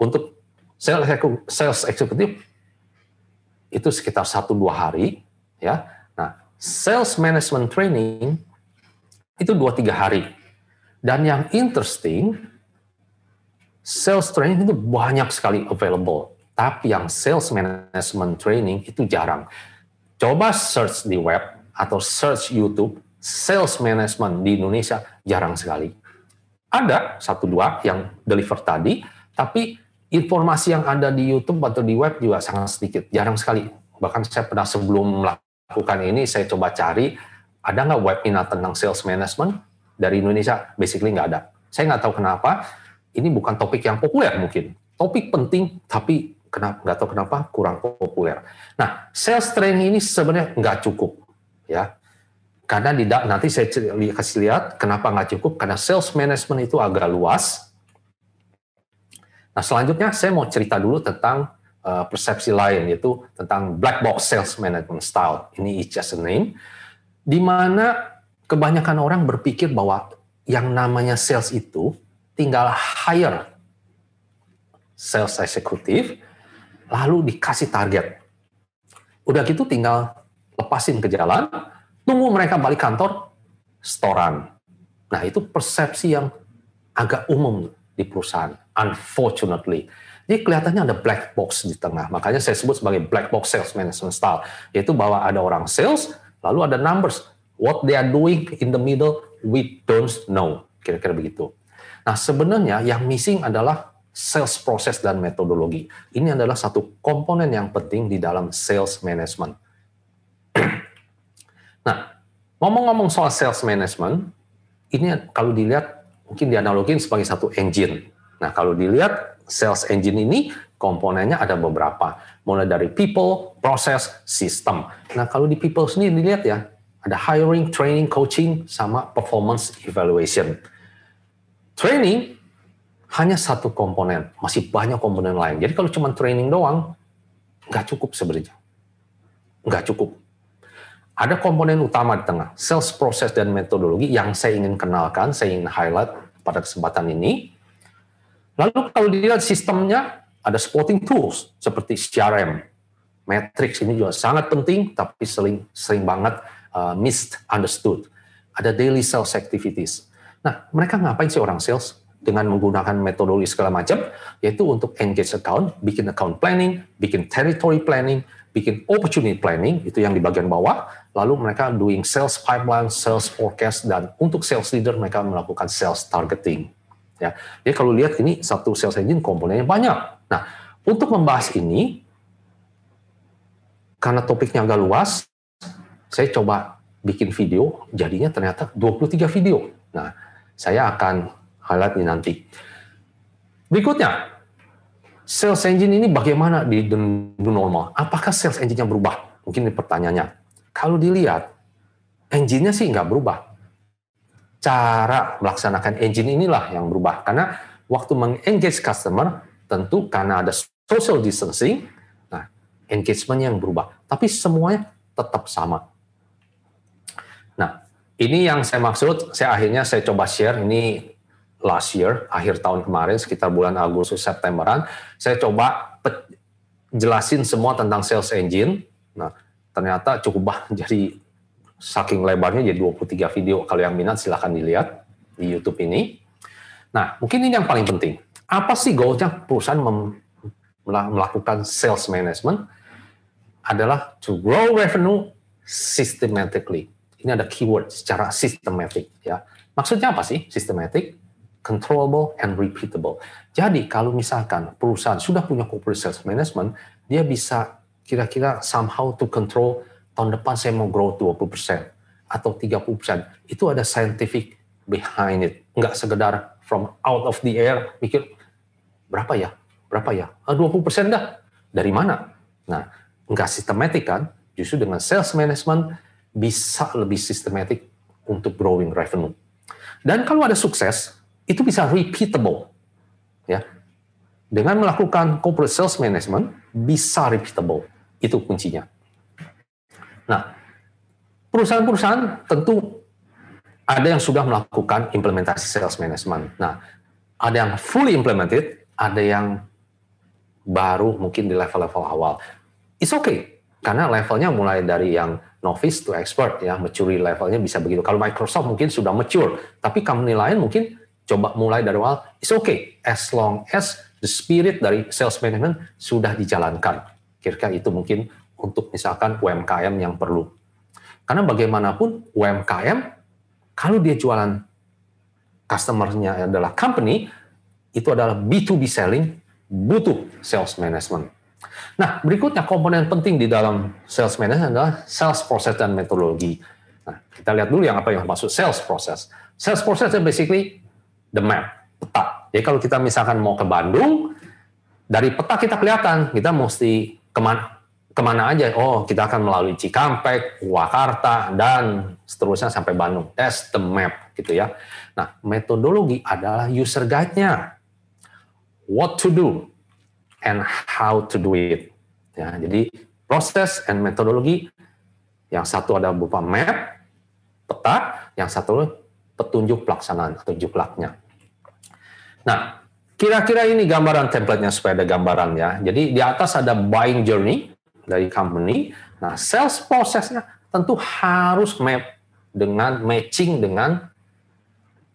S3: Untuk sales executive, itu sekitar 1-2 hari. ya sales management training itu 2-3 hari. Dan yang interesting, sales training itu banyak sekali available. Tapi yang sales management training itu jarang. Coba search di web atau search YouTube, sales management di Indonesia jarang sekali. Ada satu dua yang deliver tadi, tapi informasi yang ada di YouTube atau di web juga sangat sedikit, jarang sekali. Bahkan saya pernah sebelum lakukan ini, saya coba cari, ada nggak webinar tentang sales management dari Indonesia? Basically nggak ada. Saya nggak tahu kenapa, ini bukan topik yang populer mungkin. Topik penting, tapi kenapa nggak tahu kenapa kurang populer. Nah, sales training ini sebenarnya nggak cukup, ya. Karena tidak nanti saya kasih lihat kenapa nggak cukup karena sales management itu agak luas. Nah, selanjutnya saya mau cerita dulu tentang uh, persepsi lain yaitu tentang black box sales management style. Ini is just a name. Di mana kebanyakan orang berpikir bahwa yang namanya sales itu tinggal hire sales executive lalu dikasih target. Udah gitu tinggal lepasin ke jalan, Tunggu mereka balik kantor, storan. Nah, itu persepsi yang agak umum di perusahaan, unfortunately. Jadi kelihatannya ada black box di tengah. Makanya saya sebut sebagai black box sales management style. Yaitu bahwa ada orang sales, lalu ada numbers. What they are doing in the middle, we don't know. Kira-kira begitu. Nah sebenarnya yang missing adalah sales proses dan metodologi. Ini adalah satu komponen yang penting di dalam sales management. nah, ngomong-ngomong soal sales management, ini kalau dilihat mungkin dianalogin sebagai satu engine. Nah, kalau dilihat sales engine ini komponennya ada beberapa, mulai dari people, proses, sistem. Nah, kalau di people sendiri dilihat ya, ada hiring, training, coaching, sama performance evaluation. Training hanya satu komponen, masih banyak komponen lain. Jadi kalau cuma training doang, nggak cukup sebenarnya. Nggak cukup. Ada komponen utama di tengah, sales process dan metodologi yang saya ingin kenalkan, saya ingin highlight pada kesempatan ini. Lalu kalau dilihat sistemnya, ada supporting tools seperti CRM, Matrix ini juga sangat penting, tapi sering sering banget uh, misunderstood. Ada daily sales activities. Nah, mereka ngapain sih orang sales? dengan menggunakan metodologi segala macam, yaitu untuk engage account, bikin account planning, bikin territory planning, bikin opportunity planning, itu yang di bagian bawah, lalu mereka doing sales pipeline, sales forecast, dan untuk sales leader mereka melakukan sales targeting. Ya, jadi kalau lihat ini satu sales engine komponennya banyak. Nah, untuk membahas ini, karena topiknya agak luas, saya coba bikin video, jadinya ternyata 23 video. Nah, saya akan highlight ini nanti. Berikutnya, sales engine ini bagaimana di new normal? Apakah sales engine-nya berubah? Mungkin ini pertanyaannya. Kalau dilihat, engine-nya sih nggak berubah. Cara melaksanakan engine inilah yang berubah. Karena waktu mengengage customer, tentu karena ada social distancing, nah engagement yang berubah. Tapi semuanya tetap sama. Nah, ini yang saya maksud, saya akhirnya saya coba share, ini last year, akhir tahun kemarin, sekitar bulan Agustus Septemberan, saya coba jelasin semua tentang sales engine. Nah, ternyata cukup bah, jadi saking lebarnya jadi 23 video. Kalau yang minat silahkan dilihat di YouTube ini. Nah, mungkin ini yang paling penting. Apa sih goalnya perusahaan melakukan sales management? Adalah to grow revenue systematically. Ini ada keyword secara systematic ya. Maksudnya apa sih systematic? controllable and repeatable. Jadi kalau misalkan perusahaan sudah punya corporate sales management, dia bisa kira-kira somehow to control tahun depan saya mau grow 20% atau 30%. Itu ada scientific behind it. Enggak sekedar from out of the air mikir berapa ya? Berapa ya? Ah, 20% dah. Dari mana? Nah, enggak sistematik kan? Justru dengan sales management bisa lebih sistematik untuk growing revenue. Dan kalau ada sukses, itu bisa repeatable. Ya. Dengan melakukan corporate sales management bisa repeatable. Itu kuncinya. Nah, perusahaan-perusahaan tentu ada yang sudah melakukan implementasi sales management. Nah, ada yang fully implemented, ada yang baru mungkin di level-level awal. It's okay, karena levelnya mulai dari yang novice to expert ya, maturity levelnya bisa begitu. Kalau Microsoft mungkin sudah mature, tapi company lain mungkin coba mulai dari awal, it's okay as long as the spirit dari sales management sudah dijalankan. Kira-kira itu mungkin untuk misalkan UMKM yang perlu. Karena bagaimanapun UMKM, kalau dia jualan customer-nya adalah company, itu adalah B2B selling, butuh sales management. Nah, berikutnya komponen penting di dalam sales management adalah sales process dan metodologi. Nah, kita lihat dulu yang apa yang maksud sales process. Sales process basically the map, peta. Jadi kalau kita misalkan mau ke Bandung, dari peta kita kelihatan, kita mesti ke mana, ke mana aja. Oh, kita akan melalui Cikampek, Purwakarta, dan seterusnya sampai Bandung. That's the map, gitu ya. Nah, metodologi adalah user guide-nya. What to do and how to do it. Ya, jadi proses and metodologi yang satu ada berupa map, peta, yang satu petunjuk pelaksanaan atau juklaknya. Nah, kira-kira ini gambaran template-nya supaya ada gambaran ya. Jadi di atas ada buying journey dari company. Nah, sales prosesnya tentu harus map dengan matching dengan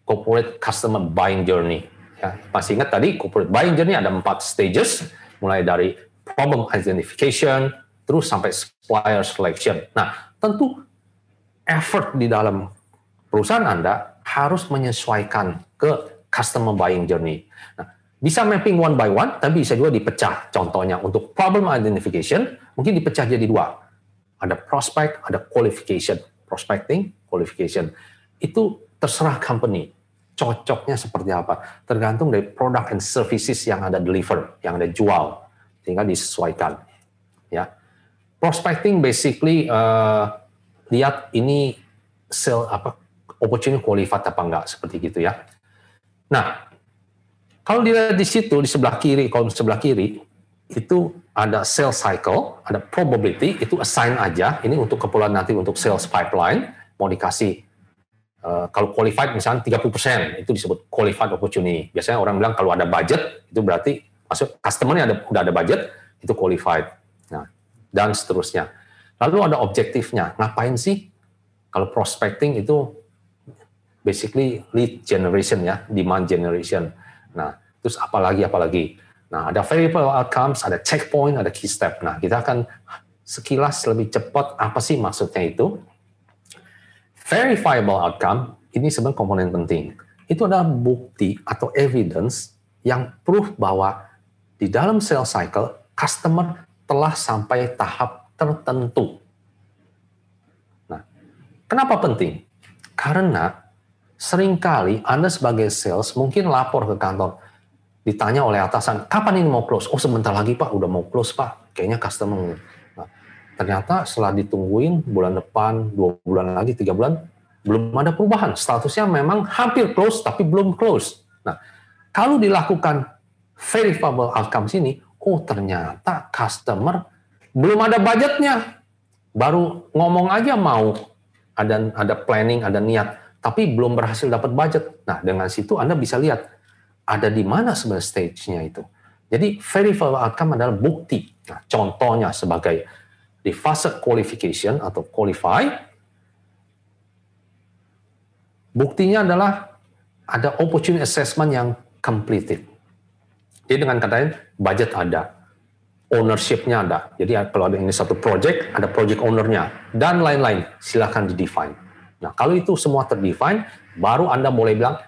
S3: corporate customer buying journey. Ya, masih ingat tadi corporate buying journey ada empat stages, mulai dari problem identification, terus sampai supplier selection. Nah, tentu effort di dalam perusahaan Anda harus menyesuaikan ke customer buying journey. Nah, bisa mapping one by one, tapi bisa juga dipecah. Contohnya untuk problem identification, mungkin dipecah jadi dua. Ada prospect, ada qualification. Prospecting, qualification. Itu terserah company cocoknya seperti apa. Tergantung dari product and services yang ada deliver, yang ada jual, tinggal disesuaikan. Ya, prospecting basically uh, lihat ini sell apa opportunity qualified apa enggak seperti gitu ya. Nah, kalau dilihat di situ di sebelah kiri, kolom sebelah kiri itu ada sales cycle, ada probability, itu assign aja. Ini untuk keperluan nanti untuk sales pipeline mau dikasih Uh, kalau qualified misalnya 30% itu disebut qualified opportunity. Biasanya orang bilang kalau ada budget itu berarti customer-nya ada udah ada budget itu qualified. Nah, dan seterusnya. Lalu ada objektifnya. Ngapain sih? Kalau prospecting itu basically lead generation ya, demand generation. Nah, terus apalagi apalagi. Nah, ada variable outcomes, ada checkpoint, ada key step. Nah, kita akan sekilas lebih cepat apa sih maksudnya itu verifiable outcome ini sebenarnya komponen penting. Itu adalah bukti atau evidence yang proof bahwa di dalam sales cycle customer telah sampai tahap tertentu. Nah, kenapa penting? Karena sering kali Anda sebagai sales mungkin lapor ke kantor, ditanya oleh atasan, kapan ini mau close? Oh sebentar lagi Pak, udah mau close Pak. Kayaknya customer Ternyata setelah ditungguin bulan depan, dua bulan lagi, tiga bulan, belum ada perubahan. Statusnya memang hampir close, tapi belum close. Nah, kalau dilakukan verifiable outcome sini, oh ternyata customer belum ada budgetnya. Baru ngomong aja mau ada ada planning, ada niat, tapi belum berhasil dapat budget. Nah, dengan situ Anda bisa lihat ada di mana sebenarnya stage-nya itu. Jadi verifiable outcome adalah bukti. Nah, contohnya sebagai di fase qualification atau qualify, buktinya adalah ada opportunity assessment yang completed. Jadi dengan kata lain, budget ada, ownership-nya ada. Jadi kalau ada ini satu project, ada project owner-nya, dan lain-lain. Silahkan di-define. Nah, kalau itu semua terdefine, baru Anda boleh bilang,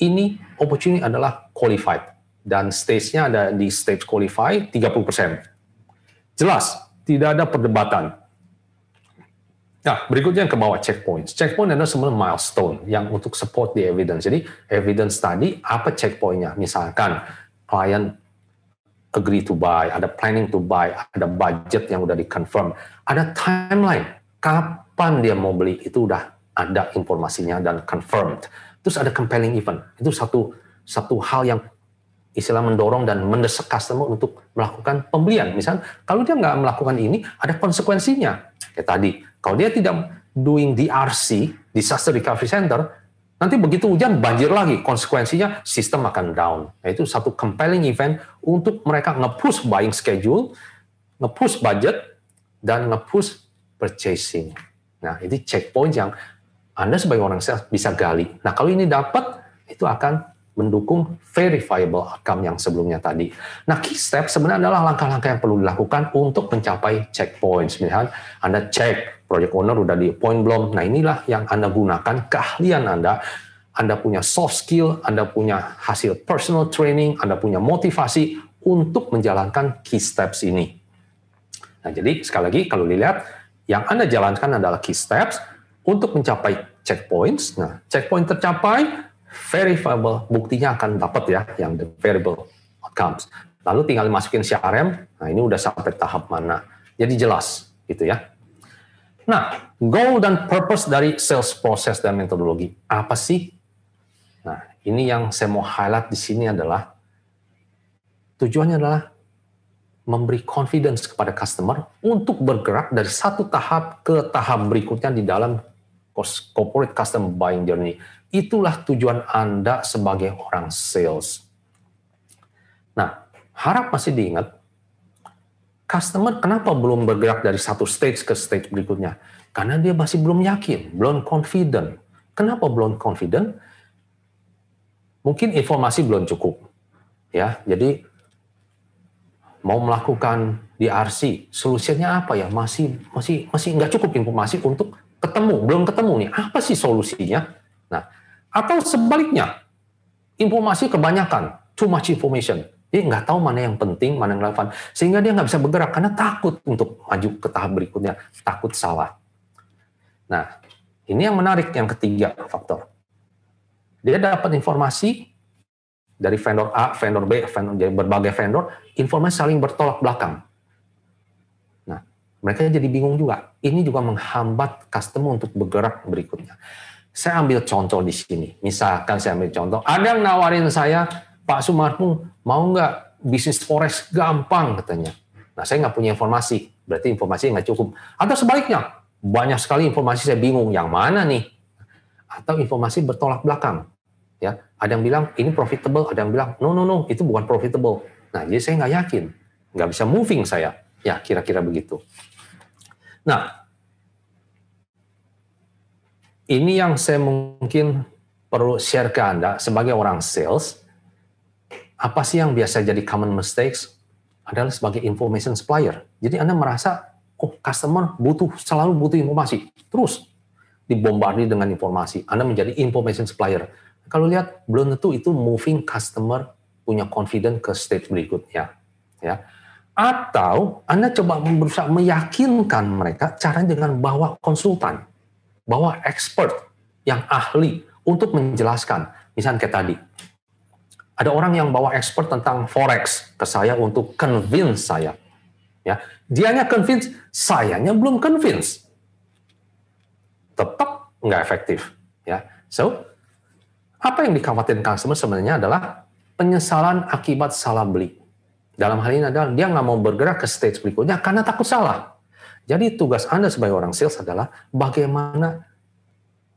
S3: ini opportunity adalah qualified. Dan stage-nya ada di stage qualify 30%. Jelas, tidak ada perdebatan. Nah, berikutnya yang ke bawah checkpoint. Checkpoint adalah sebenarnya milestone yang untuk support the evidence. Jadi, evidence tadi apa checkpointnya? Misalkan klien agree to buy, ada planning to buy, ada budget yang udah di-confirm, ada timeline kapan dia mau beli itu udah ada informasinya dan confirmed. Terus ada compelling event. Itu satu satu hal yang istilah mendorong dan mendesak customer untuk melakukan pembelian. Misal kalau dia nggak melakukan ini, ada konsekuensinya. Kayak tadi, kalau dia tidak doing DRC, Disaster Recovery Center, nanti begitu hujan banjir lagi, konsekuensinya sistem akan down. Nah, itu satu compelling event untuk mereka nge-push buying schedule, nge-push budget, dan nge-push purchasing. Nah, ini checkpoint yang Anda sebagai orang sales bisa gali. Nah, kalau ini dapat, itu akan mendukung verifiable outcome yang sebelumnya tadi. Nah, key step sebenarnya adalah langkah-langkah yang perlu dilakukan untuk mencapai checkpoints. Misalnya, Anda cek project owner udah di point belum. Nah, inilah yang Anda gunakan keahlian Anda. Anda punya soft skill, Anda punya hasil personal training, Anda punya motivasi untuk menjalankan key steps ini. Nah, jadi sekali lagi kalau dilihat yang Anda jalankan adalah key steps untuk mencapai checkpoints. Nah, checkpoint tercapai, verifiable buktinya akan dapat ya yang the variable outcomes. Lalu tinggal masukin CRM, nah ini udah sampai tahap mana. Jadi jelas gitu ya. Nah, goal dan purpose dari sales process dan metodologi. Apa sih? Nah, ini yang saya mau highlight di sini adalah tujuannya adalah memberi confidence kepada customer untuk bergerak dari satu tahap ke tahap berikutnya di dalam corporate customer buying journey. Itulah tujuan Anda sebagai orang sales. Nah, harap masih diingat, customer kenapa belum bergerak dari satu stage ke stage berikutnya? Karena dia masih belum yakin, belum confident. Kenapa belum confident? Mungkin informasi belum cukup. Ya, jadi mau melakukan DRC, solusinya apa ya? Masih masih masih nggak cukup informasi untuk ketemu, belum ketemu nih. Apa sih solusinya? Nah, atau sebaliknya, informasi kebanyakan, too much information. Dia nggak tahu mana yang penting, mana yang relevan, sehingga dia nggak bisa bergerak karena takut untuk maju ke tahap berikutnya, takut salah. Nah, ini yang menarik yang ketiga faktor. Dia dapat informasi dari vendor A, vendor B, vendor, dari berbagai vendor, informasi saling bertolak belakang. Mereka jadi bingung juga. Ini juga menghambat customer untuk bergerak berikutnya. Saya ambil contoh di sini. Misalkan saya ambil contoh, ada yang nawarin saya, Pak Sumarpung, mau nggak bisnis forex gampang katanya. Nah, saya nggak punya informasi, berarti informasi nggak cukup. Atau sebaliknya, banyak sekali informasi saya bingung yang mana nih atau informasi bertolak belakang ya ada yang bilang ini profitable ada yang bilang no no no itu bukan profitable nah jadi saya nggak yakin nggak bisa moving saya ya kira-kira begitu nah ini yang saya mungkin perlu share ke anda sebagai orang sales apa sih yang biasa jadi common mistakes adalah sebagai information supplier jadi anda merasa oh customer butuh selalu butuh informasi, terus dibombardir dengan informasi. Anda menjadi information supplier. Kalau lihat belum tentu itu moving customer punya confidence ke stage berikutnya, ya. Atau Anda coba berusaha meyakinkan mereka cara dengan bawa konsultan, bawa expert yang ahli untuk menjelaskan. Misalnya kayak tadi, ada orang yang bawa expert tentang forex ke saya untuk convince saya Ya, dianya convince, sayanya belum convince. Tetap nggak efektif. Ya, so apa yang dikhawatirkan customer sebenarnya adalah penyesalan akibat salah beli. Dalam hal ini adalah dia nggak mau bergerak ke stage berikutnya karena takut salah. Jadi tugas Anda sebagai orang sales adalah bagaimana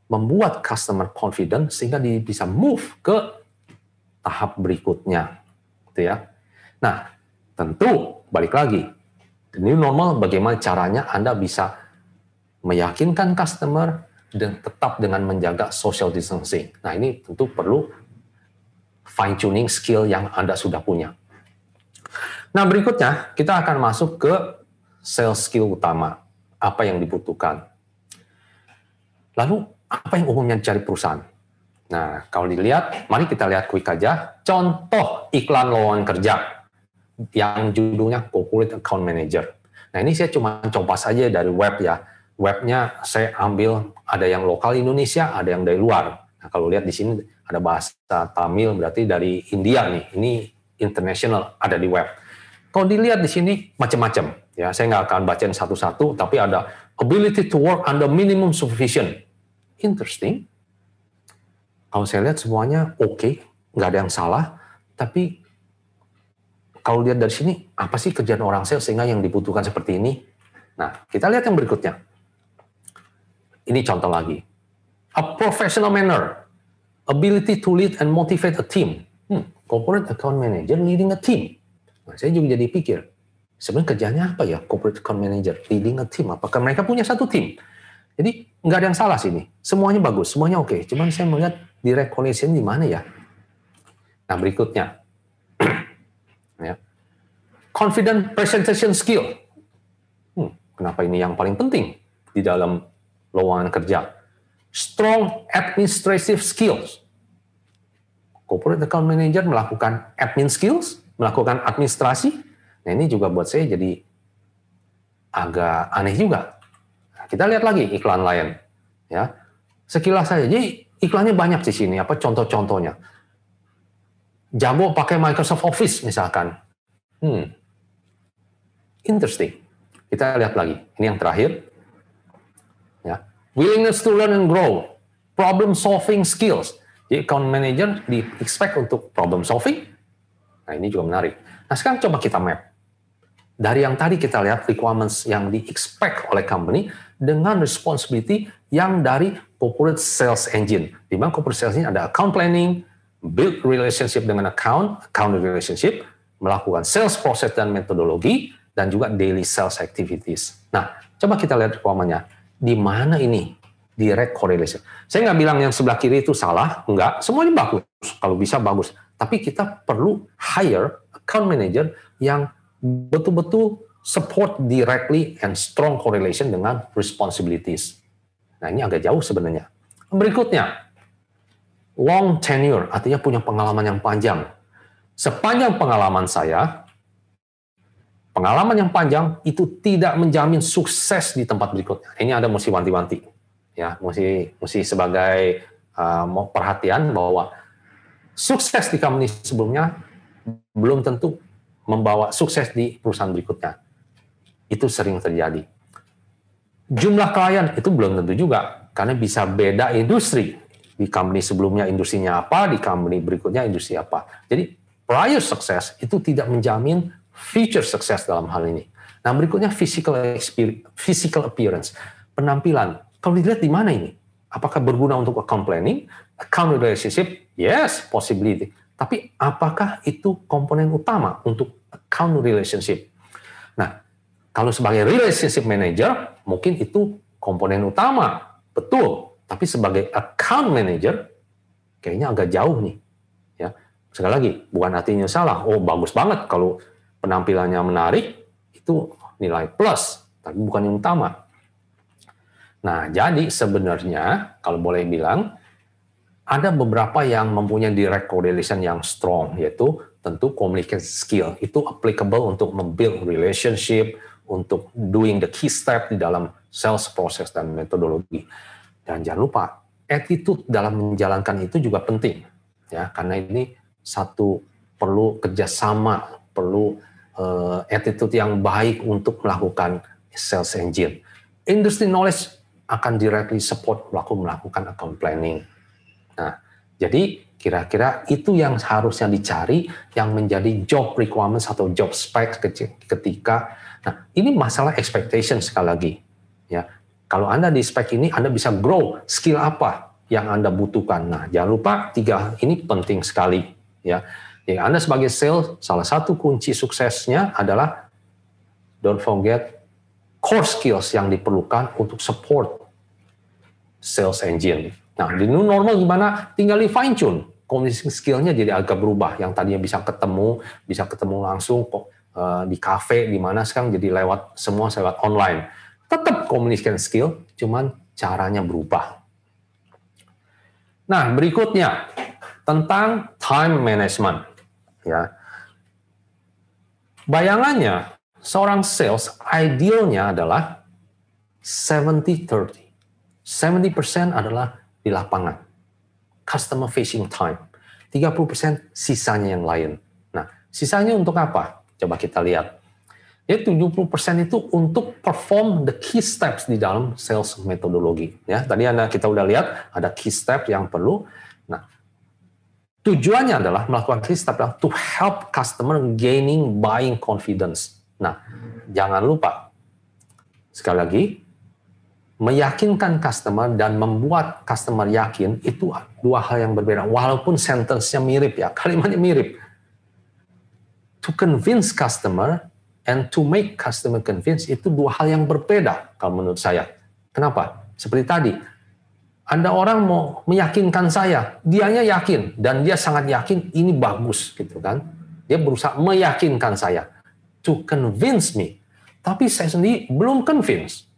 S3: membuat customer confident sehingga dia bisa move ke tahap berikutnya. Gitu ya. Nah, tentu balik lagi ini normal bagaimana caranya Anda bisa meyakinkan customer dan tetap dengan menjaga social distancing. Nah ini tentu perlu fine tuning skill yang Anda sudah punya. Nah berikutnya kita akan masuk ke sales skill utama. Apa yang dibutuhkan. Lalu apa yang umumnya dicari perusahaan? Nah kalau dilihat, mari kita lihat quick aja. Contoh iklan lowongan kerja yang judulnya Corporate Account Manager. Nah ini saya cuma coba saja dari web ya. Webnya saya ambil ada yang lokal Indonesia, ada yang dari luar. Nah kalau lihat di sini ada bahasa Tamil berarti dari India nih. Ini international ada di web. Kalau dilihat di sini macam-macam. Ya saya nggak akan bacain satu-satu, tapi ada ability to work under minimum supervision. Interesting. Kalau saya lihat semuanya oke, okay, nggak ada yang salah, tapi kalau lihat dari sini, apa sih kerjaan orang sales sehingga yang dibutuhkan seperti ini? Nah, kita lihat yang berikutnya. Ini contoh lagi. A professional manner, ability to lead and motivate a team. Hmm, corporate account manager leading a team. Nah, saya juga jadi pikir, sebenarnya kerjanya apa ya corporate account manager leading a team? Apakah mereka punya satu tim? Jadi nggak ada yang salah sini. Semuanya bagus, semuanya oke. Okay. Cuman saya melihat di recognition di mana ya. Nah berikutnya, Ya. Confident presentation skill. Hmm, kenapa ini yang paling penting di dalam lowongan kerja? Strong administrative skills. Corporate account manager melakukan admin skills, melakukan administrasi. Nah ini juga buat saya jadi agak aneh juga. Nah, kita lihat lagi iklan lain. Ya, sekilas saja. Jadi iklannya banyak di sini. Apa contoh-contohnya? jago pakai Microsoft Office misalkan. Hmm. Interesting. Kita lihat lagi. Ini yang terakhir. Ya. Willingness to learn and grow. Problem solving skills. Jadi account manager di expect untuk problem solving. Nah, ini juga menarik. Nah, sekarang coba kita map. Dari yang tadi kita lihat requirements yang di expect oleh company dengan responsibility yang dari corporate sales engine. Di mana corporate sales ini ada account planning, build relationship dengan account, account relationship, melakukan sales process dan metodologi, dan juga daily sales activities. Nah, coba kita lihat umpamanya di mana ini direct correlation. Saya nggak bilang yang sebelah kiri itu salah, enggak, semuanya bagus. Kalau bisa bagus. Tapi kita perlu hire account manager yang betul-betul support directly and strong correlation dengan responsibilities. Nah, ini agak jauh sebenarnya. Berikutnya, long tenure, artinya punya pengalaman yang panjang. Sepanjang pengalaman saya, pengalaman yang panjang itu tidak menjamin sukses di tempat berikutnya. Ini ada mesti wanti-wanti ya mesti sebagai uh, perhatian bahwa sukses di company sebelumnya belum tentu membawa sukses di perusahaan berikutnya. Itu sering terjadi. Jumlah klien itu belum tentu juga karena bisa beda industri. Di company sebelumnya industrinya apa, di company berikutnya industri apa. Jadi prior success itu tidak menjamin future success dalam hal ini. Nah berikutnya physical physical appearance, penampilan kalau dilihat di mana ini? Apakah berguna untuk account planning, account relationship? Yes, possibility. Tapi apakah itu komponen utama untuk account relationship? Nah, kalau sebagai relationship manager, mungkin itu komponen utama, betul. Tapi sebagai account manager, kayaknya agak jauh nih. Ya, sekali lagi, bukan artinya salah. Oh, bagus banget kalau penampilannya menarik, itu nilai plus, tapi bukan yang utama. Nah, jadi sebenarnya kalau boleh bilang ada beberapa yang mempunyai direct correlation yang strong yaitu tentu communication skill itu applicable untuk membuild relationship, untuk doing the key step di dalam sales process dan metodologi. Dan jangan lupa attitude dalam menjalankan itu juga penting ya karena ini satu perlu kerjasama, perlu uh, attitude yang baik untuk melakukan sales engine. Industry knowledge akan directly support pelaku melakukan account planning. Nah, jadi kira-kira itu yang harusnya dicari yang menjadi job requirements atau job spec ketika nah ini masalah expectation sekali lagi ya. Kalau anda di spek ini anda bisa grow skill apa yang anda butuhkan. Nah jangan lupa tiga ini penting sekali ya. Jadi anda sebagai sales salah satu kunci suksesnya adalah don't forget core skills yang diperlukan untuk support sales engine. Nah, di new normal gimana? Tinggal di fine tune. Communication skillnya jadi agak berubah. Yang tadinya bisa ketemu, bisa ketemu langsung kok uh, di cafe di mana sekarang jadi lewat semua lewat online. Tetap communication skill, cuman caranya berubah. Nah, berikutnya tentang time management. Ya. Bayangannya seorang sales idealnya adalah 70-30. 70% adalah di lapangan. Customer facing time. 30% sisanya yang lain. Nah, sisanya untuk apa? Coba kita lihat. Ya 70% itu untuk perform the key steps di dalam sales metodologi. Ya, tadi Anda kita udah lihat ada key step yang perlu. Nah, tujuannya adalah melakukan key step adalah to help customer gaining buying confidence. Nah, jangan lupa sekali lagi meyakinkan customer dan membuat customer yakin itu dua hal yang berbeda. Walaupun sentence-nya mirip ya, kalimatnya mirip. To convince customer and to make customer convince itu dua hal yang berbeda kalau menurut saya. Kenapa? Seperti tadi, ada orang mau meyakinkan saya, dianya yakin dan dia sangat yakin ini bagus gitu kan. Dia berusaha meyakinkan saya to convince me. Tapi saya sendiri belum convince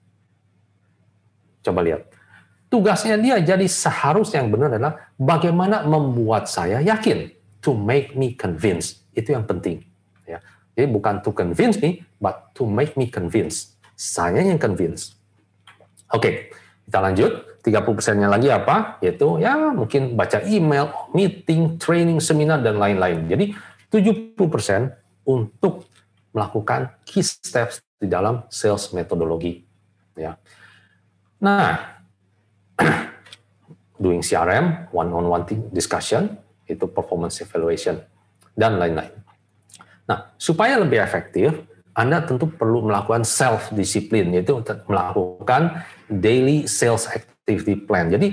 S3: Coba lihat. Tugasnya dia jadi seharusnya yang benar adalah bagaimana membuat saya yakin. To make me convince. Itu yang penting. Ya. Jadi bukan to convince me, but to make me convince. Saya yang convince. Oke, okay, kita lanjut. 30%-nya lagi apa? Yaitu ya mungkin baca email, meeting, training, seminar, dan lain-lain. Jadi 70% untuk melakukan key steps di dalam sales metodologi. Ya. Nah, doing CRM, one-on-one discussion, itu performance evaluation, dan lain-lain. Nah, supaya lebih efektif, Anda tentu perlu melakukan self-discipline, yaitu melakukan daily sales activity plan. Jadi,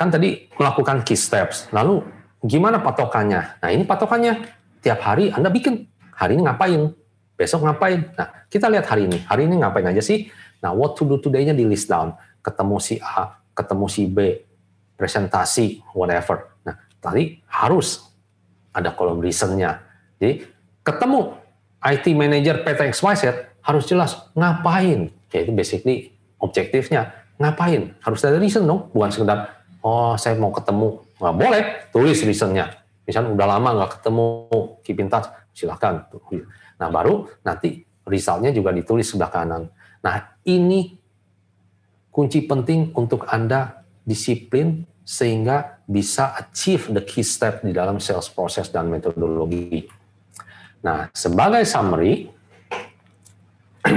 S3: kan tadi melakukan key steps, lalu gimana patokannya? Nah, ini patokannya. Tiap hari Anda bikin, hari ini ngapain? besok ngapain? Nah, kita lihat hari ini. Hari ini ngapain aja sih? Nah, what to do today-nya di list down. Ketemu si A, ketemu si B, presentasi, whatever. Nah, tadi harus ada kolom reason-nya. Jadi, ketemu IT manager PT XYZ harus jelas ngapain. Yaitu basically objektifnya. Ngapain? Harus ada reason dong. Bukan sekedar, oh saya mau ketemu. Nggak boleh, tulis reason-nya. Misalnya udah lama nggak ketemu, keep in touch, silahkan. Nah, baru nanti resultnya juga ditulis sebelah kanan. Nah, ini kunci penting untuk Anda disiplin sehingga bisa achieve the key step di dalam sales process dan metodologi. Nah, sebagai summary,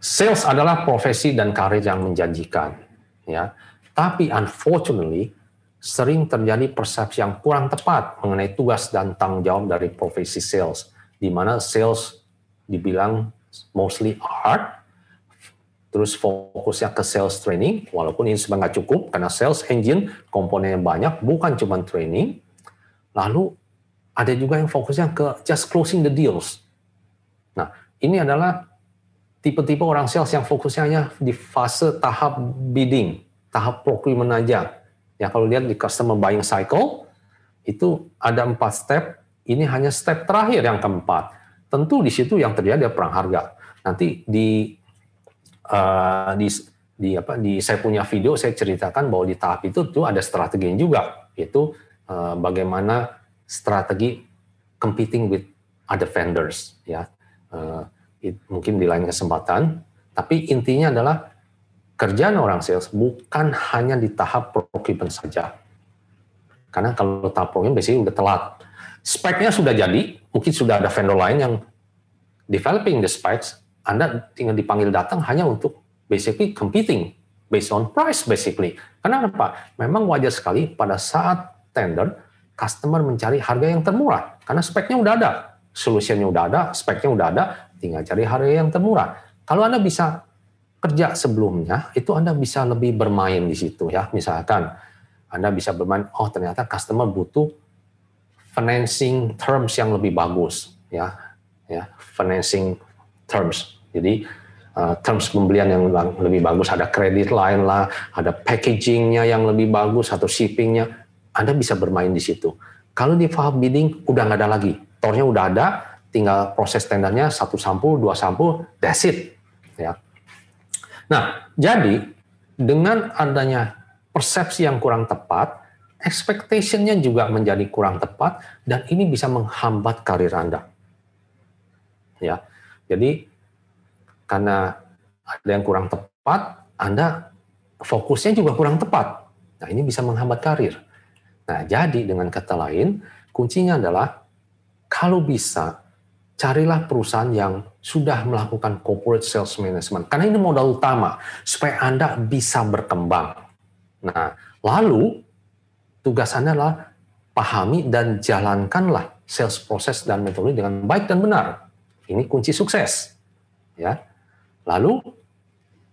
S3: sales adalah profesi dan karir yang menjanjikan, ya. Tapi unfortunately, sering terjadi persepsi yang kurang tepat mengenai tugas dan tanggung jawab dari profesi sales di mana sales dibilang mostly art, terus fokusnya ke sales training, walaupun ini sebenarnya nggak cukup karena sales engine komponennya banyak, bukan cuma training. Lalu ada juga yang fokusnya ke just closing the deals. Nah, ini adalah tipe-tipe orang sales yang fokusnya hanya di fase tahap bidding, tahap procurement aja. Ya kalau lihat di customer buying cycle, itu ada empat step, ini hanya step terakhir yang keempat. Tentu di situ yang terjadi adalah perang harga. Nanti di uh, di di apa di saya punya video saya ceritakan bahwa di tahap itu tuh ada strategi juga yaitu uh, bagaimana strategi competing with other vendors ya. Uh, it, mungkin di lain kesempatan tapi intinya adalah kerjaan orang sales bukan hanya di tahap procurement saja. Karena kalau tahap procurement biasanya udah telat. Speknya sudah jadi, mungkin sudah ada vendor lain yang developing the specs, Anda tinggal dipanggil datang hanya untuk basically competing based on price basically. Karena apa? Memang wajar sekali pada saat tender, customer mencari harga yang termurah. Karena speknya udah ada, solusinya udah ada, speknya udah ada, tinggal cari harga yang termurah. Kalau Anda bisa kerja sebelumnya, itu Anda bisa lebih bermain di situ ya. Misalkan Anda bisa bermain, oh ternyata customer butuh financing terms yang lebih bagus ya ya financing terms. Jadi uh, terms pembelian yang lebih bagus. Ada kredit lain lah ada packagingnya yang lebih bagus atau shippingnya. Anda bisa bermain di situ. Kalau di file bidding udah nggak ada lagi. Tornya udah ada tinggal proses tendernya satu sampul dua sampul that's it. Ya. Nah jadi dengan adanya persepsi yang kurang tepat expectation-nya juga menjadi kurang tepat dan ini bisa menghambat karir Anda. Ya. Jadi karena ada yang kurang tepat, Anda fokusnya juga kurang tepat. Nah, ini bisa menghambat karir. Nah, jadi dengan kata lain, kuncinya adalah kalau bisa carilah perusahaan yang sudah melakukan corporate sales management karena ini modal utama supaya Anda bisa berkembang. Nah, lalu tugas Anda adalah pahami dan jalankanlah sales proses dan metode dengan baik dan benar. Ini kunci sukses. Ya. Lalu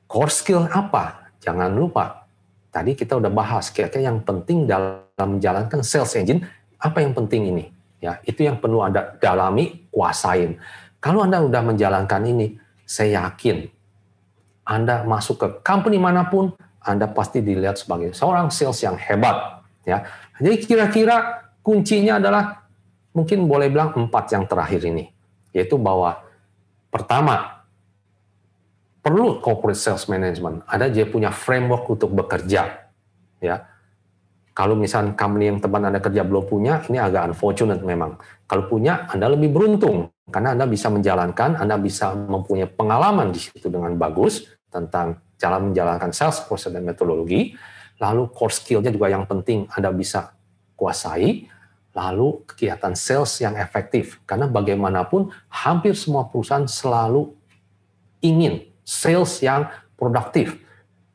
S3: core skill apa? Jangan lupa. Tadi kita udah bahas kira-kira yang penting dalam menjalankan sales engine, apa yang penting ini? Ya, itu yang perlu Anda dalami, kuasain. Kalau Anda udah menjalankan ini, saya yakin Anda masuk ke company mana pun, Anda pasti dilihat sebagai seorang sales yang hebat, Ya, jadi kira-kira kuncinya adalah mungkin boleh bilang empat yang terakhir ini, yaitu bahwa pertama perlu corporate sales management. Ada dia punya framework untuk bekerja, ya. Kalau misalnya company yang teman Anda kerja belum punya, ini agak unfortunate memang. Kalau punya, Anda lebih beruntung karena Anda bisa menjalankan, Anda bisa mempunyai pengalaman di situ dengan bagus tentang cara menjalankan sales proses dan metodologi. Lalu core skill-nya juga yang penting Anda bisa kuasai. Lalu kegiatan sales yang efektif. Karena bagaimanapun hampir semua perusahaan selalu ingin sales yang produktif.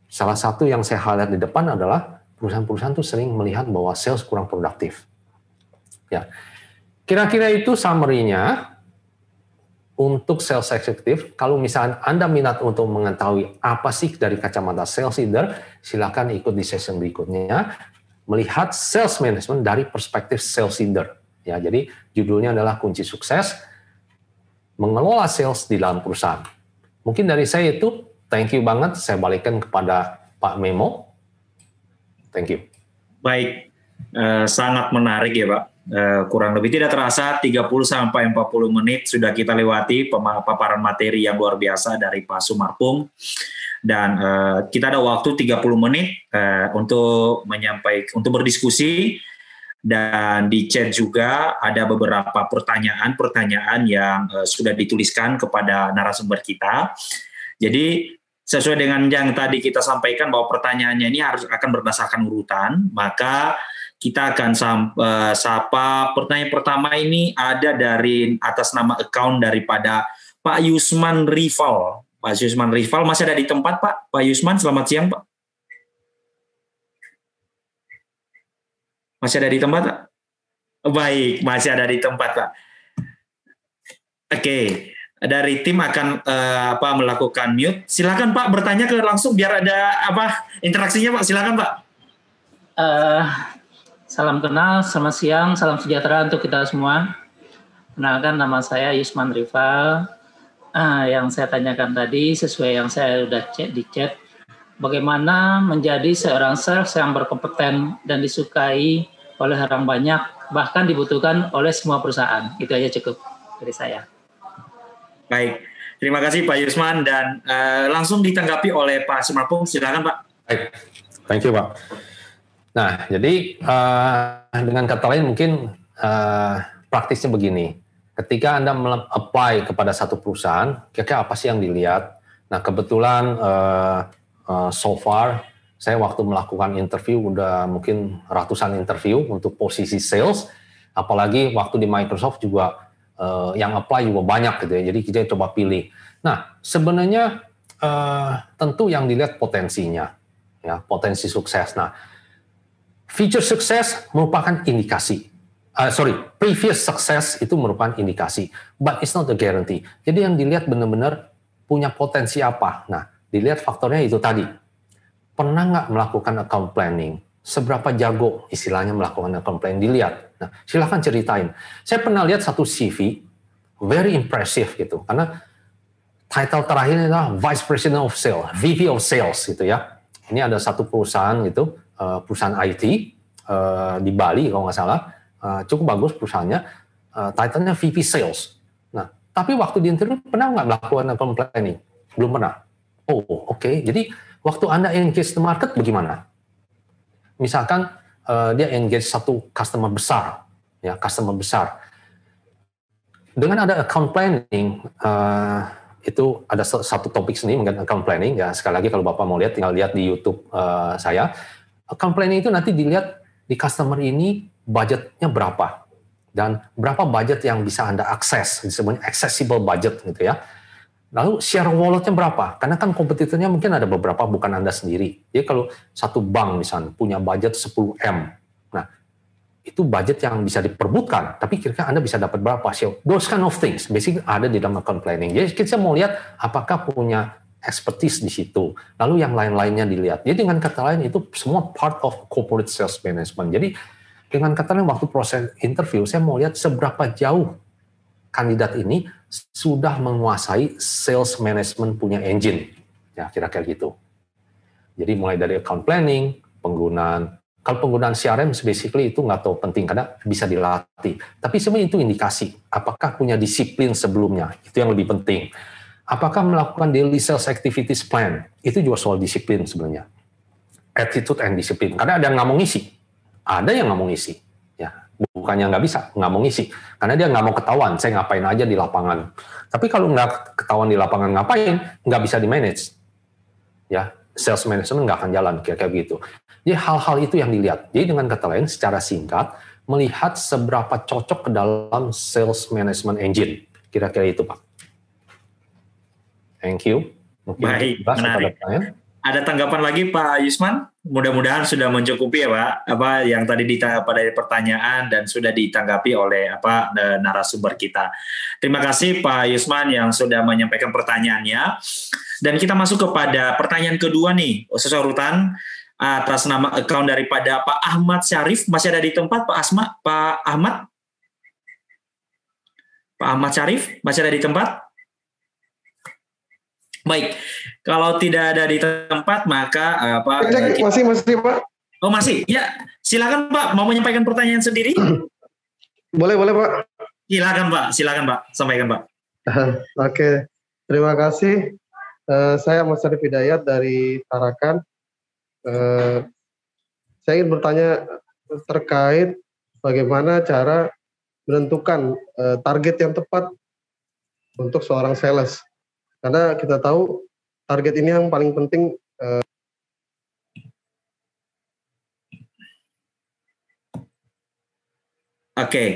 S3: Salah satu yang saya highlight di depan adalah perusahaan-perusahaan itu sering melihat bahwa sales kurang produktif. Ya, kira-kira itu summary-nya untuk sales executive, kalau misalnya Anda minat untuk mengetahui apa sih dari kacamata sales leader, silakan ikut di session berikutnya melihat sales management dari perspektif sales leader. Ya, jadi judulnya adalah kunci sukses. mengelola sales di dalam perusahaan. Mungkin dari saya itu, thank you banget. Saya balikan kepada Pak Memo. Thank you.
S1: Baik, uh, sangat menarik ya Pak. Uh, kurang lebih tidak terasa 30 sampai 40 menit sudah kita lewati paparan materi yang luar biasa dari Pak Sumarpung dan uh, kita ada waktu 30 menit uh, untuk menyampaikan untuk berdiskusi dan di chat juga ada beberapa pertanyaan-pertanyaan yang uh, sudah dituliskan kepada narasumber kita. Jadi sesuai dengan yang tadi kita sampaikan bahwa pertanyaannya ini harus akan berdasarkan urutan, maka kita akan sapa pertanyaan pertama ini ada dari atas nama account daripada Pak Yusman Rival. Pak Yusman Rival masih ada di tempat Pak? Pak Yusman, selamat siang Pak. Masih ada di tempat, Pak? Baik, masih ada di tempat, Pak. Oke, dari tim akan uh, apa melakukan mute. Silakan Pak bertanya ke langsung biar ada apa interaksinya Pak. Silakan Pak.
S4: Uh, salam kenal, selamat siang, salam sejahtera untuk kita semua. Kenalkan nama saya Yusman Rival. Uh, yang saya tanyakan tadi sesuai yang saya sudah chat di chat bagaimana menjadi seorang sales yang berkompeten dan disukai oleh orang banyak, bahkan dibutuhkan oleh semua perusahaan. Itu aja cukup dari saya.
S1: Baik, terima kasih Pak Yusman dan uh, langsung ditanggapi oleh Pak Sumarpung. Silakan Pak.
S3: Baik, thank you Pak. Nah, jadi uh, dengan kata lain mungkin uh, praktisnya begini. Ketika Anda apply kepada satu perusahaan, kira-kira apa sih yang dilihat? Nah, kebetulan uh, uh, so far saya waktu melakukan interview udah mungkin ratusan interview untuk posisi sales, apalagi waktu di Microsoft juga uh, yang apply juga banyak gitu ya. Jadi kita coba pilih. Nah, sebenarnya uh, tentu yang dilihat potensinya, ya potensi sukses. Nah, feature sukses merupakan indikasi. Uh, sorry, previous success itu merupakan indikasi, but it's not a guarantee. Jadi yang dilihat benar-benar punya potensi apa. Nah, dilihat faktornya itu tadi. Pernah nggak melakukan account planning? Seberapa jago istilahnya melakukan account planning? Dilihat. Nah, silahkan ceritain. Saya pernah lihat satu CV, very impressive gitu. Karena title terakhirnya adalah Vice President of Sales, VP of Sales gitu ya. Ini ada satu perusahaan gitu, eh, perusahaan IT eh, di Bali kalau nggak salah, eh, cukup bagus perusahaannya. Titlenya VP Sales. Nah, tapi waktu di interview pernah nggak melakukan account planning? Belum pernah. Oh, oke. Okay. Jadi waktu Anda engage the market bagaimana? Misalkan uh, dia engage satu customer besar, ya customer besar. Dengan ada account planning, uh, itu ada satu topik sendiri mengenai account planning. Ya sekali lagi kalau bapak mau lihat, tinggal lihat di YouTube uh, saya. Account planning itu nanti dilihat di customer ini budgetnya berapa dan berapa budget yang bisa anda akses, disebutnya accessible budget gitu ya Lalu share walletnya berapa? Karena kan kompetitornya mungkin ada beberapa, bukan Anda sendiri. Jadi kalau satu bank misalnya punya budget 10M, nah itu budget yang bisa diperbutkan, tapi kira-kira Anda bisa dapat berapa? So, those kind of things, basically ada di dalam account planning. Jadi kita mau lihat apakah punya expertise di situ. Lalu yang lain-lainnya dilihat. Jadi dengan kata lain itu semua part of corporate sales management. Jadi dengan kata lain waktu proses interview saya mau lihat seberapa jauh kandidat ini sudah menguasai sales management punya engine. Ya, kira-kira gitu. Jadi mulai dari account planning, penggunaan kalau penggunaan CRM basically itu nggak tahu penting karena bisa dilatih. Tapi sebenarnya itu indikasi apakah punya disiplin sebelumnya itu yang lebih penting. Apakah melakukan daily sales activities plan itu juga soal disiplin sebenarnya. Attitude and disiplin. Karena ada yang nggak mau ngisi, ada yang nggak mau ngisi bukannya nggak bisa, nggak mau ngisi. Karena dia nggak mau ketahuan, saya ngapain aja di lapangan. Tapi kalau nggak ketahuan di lapangan ngapain, nggak bisa di manage. Ya, sales management nggak akan jalan, kira-kira gitu. Jadi hal-hal itu yang dilihat. Jadi dengan kata lain, secara singkat, melihat seberapa cocok ke dalam sales management engine. Kira-kira itu, Pak. Thank you.
S1: Mungkin Baik, menarik. Ada tanggapan lagi Pak Yusman? Mudah-mudahan sudah mencukupi ya Pak, apa yang tadi pada pertanyaan dan sudah ditanggapi oleh apa narasumber kita. Terima kasih Pak Yusman yang sudah menyampaikan pertanyaannya. Dan kita masuk kepada pertanyaan kedua nih, sesuai urutan atas nama account daripada Pak Ahmad Syarif masih ada di tempat Pak Asma Pak Ahmad Pak Ahmad Syarif masih ada di tempat? Baik, kalau tidak ada di tempat maka apa?
S5: Cek, masih masih Pak.
S1: Oh masih, ya silakan Pak mau menyampaikan pertanyaan sendiri.
S5: boleh boleh Pak.
S1: Silakan Pak, silakan Pak, sampaikan Pak.
S5: Oke, terima kasih. Uh, saya Mas Arif Hidayat dari Tarakan. Uh, saya ingin bertanya terkait bagaimana cara menentukan uh, target yang tepat untuk seorang sales karena kita tahu target ini yang paling penting uh,
S1: Oke, okay.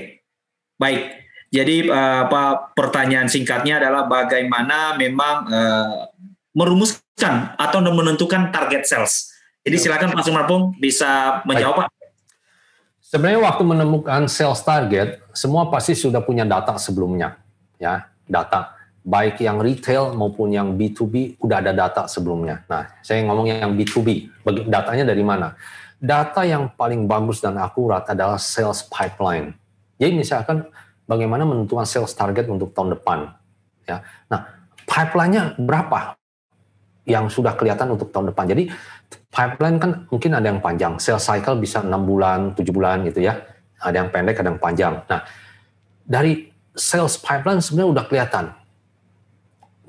S1: baik. Jadi uh, apa pertanyaan singkatnya adalah bagaimana memang uh, merumuskan atau menentukan target sales. Jadi ya. silakan Pak Sumarpung bisa menjawab Pak.
S3: Sebenarnya waktu menemukan sales target, semua pasti sudah punya data sebelumnya, ya data baik yang retail maupun yang B2B udah ada data sebelumnya. Nah, saya ngomong yang B2B, datanya dari mana? Data yang paling bagus dan akurat adalah sales pipeline. Jadi misalkan bagaimana menentukan sales target untuk tahun depan. Ya, nah pipeline-nya berapa yang sudah kelihatan untuk tahun depan. Jadi pipeline kan mungkin ada yang panjang, sales cycle bisa enam bulan, tujuh bulan gitu ya. Ada yang pendek, ada yang panjang. Nah, dari sales pipeline sebenarnya udah kelihatan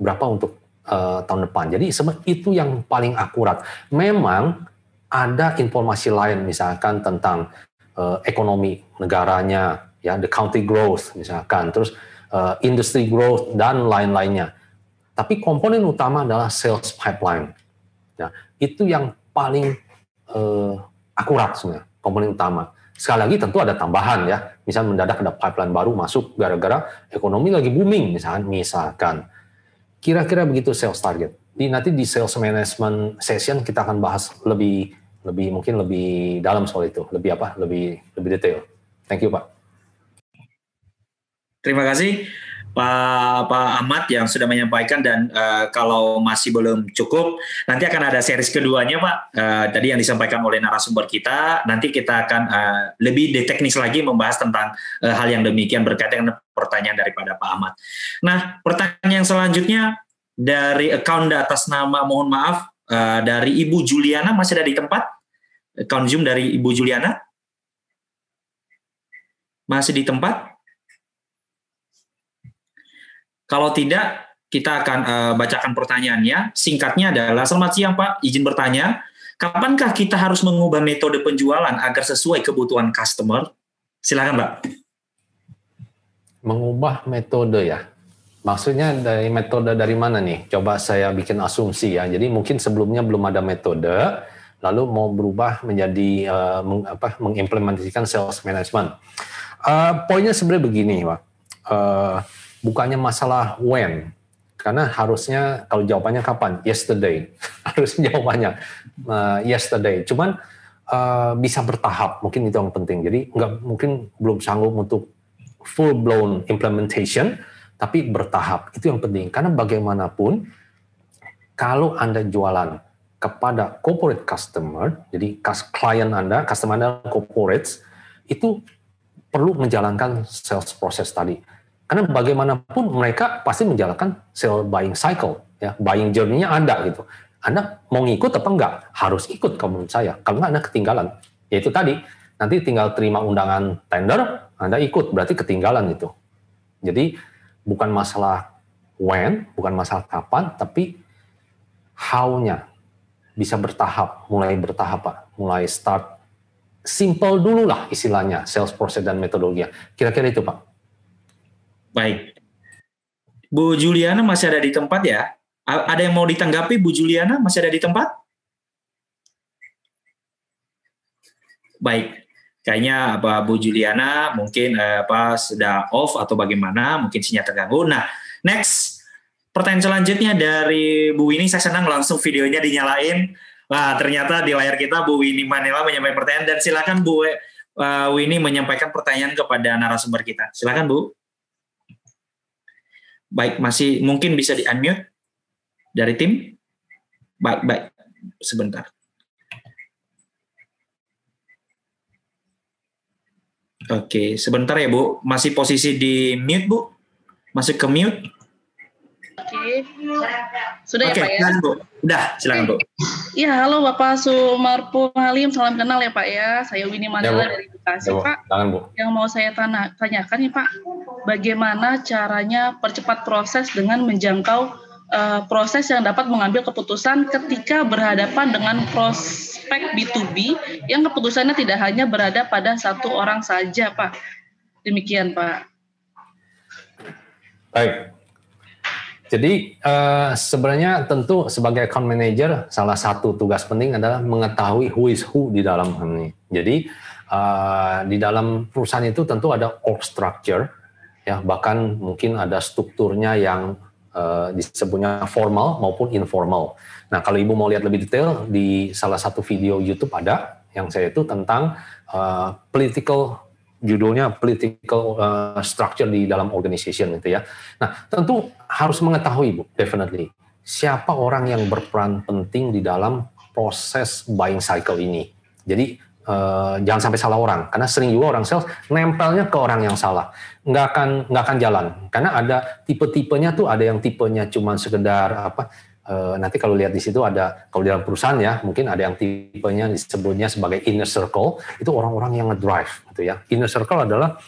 S3: berapa untuk uh, tahun depan. Jadi itu yang paling akurat. Memang ada informasi lain misalkan tentang uh, ekonomi negaranya, ya the country growth misalkan, terus uh, industry growth dan lain-lainnya. Tapi komponen utama adalah sales pipeline. Ya, itu yang paling uh, akurat sebenarnya komponen utama. Sekali lagi tentu ada tambahan ya, misalnya mendadak ada pipeline baru masuk gara-gara ekonomi lagi booming misalkan, misalkan Kira-kira begitu sales target. Di nanti di sales management session kita akan bahas lebih lebih mungkin lebih dalam soal itu, lebih apa? Lebih lebih detail. Thank you, Pak.
S1: Terima kasih. Pak Pak Ahmad yang sudah menyampaikan dan uh, kalau masih belum cukup nanti akan ada series keduanya Pak. Uh, tadi yang disampaikan oleh narasumber kita nanti kita akan uh, lebih teknis lagi membahas tentang uh, hal yang demikian berkaitan dengan pertanyaan daripada Pak Ahmad. Nah pertanyaan yang selanjutnya dari account atas nama mohon maaf uh, dari Ibu Juliana masih ada di tempat? Account Zoom dari Ibu Juliana? Masih di tempat kalau tidak, kita akan uh, bacakan pertanyaannya. Singkatnya adalah, selamat siang Pak, izin bertanya, kapankah kita harus mengubah metode penjualan agar sesuai kebutuhan customer? Silakan Pak.
S3: Mengubah metode ya? Maksudnya dari metode dari mana nih? Coba saya bikin asumsi ya. Jadi mungkin sebelumnya belum ada metode, lalu mau berubah menjadi uh, meng, apa, mengimplementasikan sales management. Uh, poinnya sebenarnya begini, Pak. Uh, bukannya masalah when, karena harusnya kalau jawabannya kapan? Yesterday. Harus jawabannya uh, yesterday. Cuman uh, bisa bertahap, mungkin itu yang penting. Jadi nggak mungkin belum sanggup untuk full blown implementation, tapi bertahap. Itu yang penting. Karena bagaimanapun kalau Anda jualan kepada corporate customer, jadi klien Anda, customer Anda corporates, itu perlu menjalankan sales process tadi karena bagaimanapun mereka pasti menjalankan sell buying cycle, ya buying journey-nya ada gitu. Anda mau ngikut apa enggak? Harus ikut kalau menurut saya. Kalau enggak Anda ketinggalan. Yaitu tadi, nanti tinggal terima undangan tender, Anda ikut, berarti ketinggalan itu. Jadi bukan masalah when, bukan masalah kapan, tapi how-nya bisa bertahap, mulai bertahap Pak, mulai start simple dulu lah istilahnya sales process dan metodologi. Kira-kira itu Pak.
S1: Baik. Bu Juliana masih ada di tempat ya? Ada yang mau ditanggapi Bu Juliana masih ada di tempat? Baik. Kayaknya apa Bu Juliana mungkin eh, apa sudah off atau bagaimana, mungkin sinyal terganggu. Nah, next pertanyaan selanjutnya dari Bu Winnie, saya senang langsung videonya dinyalain. Wah, ternyata di layar kita Bu Winnie Manila menyampaikan pertanyaan dan silakan Bu uh, menyampaikan pertanyaan kepada narasumber kita. Silakan Bu. Baik, masih mungkin bisa di unmute dari tim. Baik, baik. Sebentar. Oke, sebentar ya Bu. Masih posisi di mute Bu. Masih ke mute?
S6: Oke. Sudah
S1: Oke,
S6: ya Pak ya?
S1: silakan, Bu. Udah, silakan Bu.
S6: Iya, halo Bapak Sumarpo Halim, salam kenal ya Pak ya. Saya Winnie Mandela
S3: Ya,
S6: dari Bekasi
S3: Ya.
S6: Pak.
S3: Silakan, Bu.
S6: Yang mau saya tanya, tanyakan nih Pak, bagaimana caranya percepat proses dengan menjangkau eh, proses yang dapat mengambil keputusan ketika berhadapan dengan prospek B2B yang keputusannya tidak hanya berada pada satu orang saja Pak. Demikian Pak.
S3: Baik. Jadi eh, sebenarnya tentu sebagai account manager salah satu tugas penting adalah mengetahui who is who di dalam ini. Jadi eh, di dalam perusahaan itu tentu ada org structure, ya bahkan mungkin ada strukturnya yang eh, disebutnya formal maupun informal. Nah kalau ibu mau lihat lebih detail di salah satu video YouTube ada yang saya itu tentang eh, political judulnya political uh, structure di dalam organization gitu ya. Nah, tentu harus mengetahui Bu, definitely. Siapa orang yang berperan penting di dalam proses buying cycle ini. Jadi uh, jangan sampai salah orang. Karena sering juga orang sales nempelnya ke orang yang salah. nggak akan nggak akan jalan. Karena ada tipe-tipenya tuh ada yang tipenya cuma sekedar apa Uh, nanti kalau lihat di situ ada kalau di dalam perusahaan ya mungkin ada yang tipenya disebutnya sebagai inner circle. Itu orang-orang yang ngedrive gitu ya. Inner circle adalah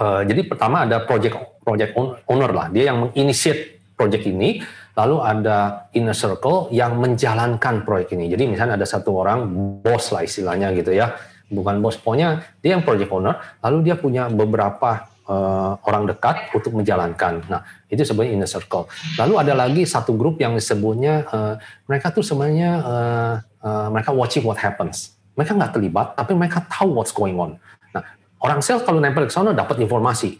S3: uh, jadi pertama ada project project owner lah dia yang menginitiate project ini lalu ada inner circle yang menjalankan proyek ini jadi misalnya ada satu orang bos lah istilahnya gitu ya bukan bos pokoknya dia yang project owner lalu dia punya beberapa uh, orang dekat untuk menjalankan. Nah, itu sebenarnya inner circle. Lalu ada lagi satu grup yang disebutnya uh, mereka tuh sebenarnya uh, uh, mereka watching what happens. Mereka nggak terlibat, tapi mereka tahu what's going on. Nah, orang sales kalau nempel ke sana dapat informasi,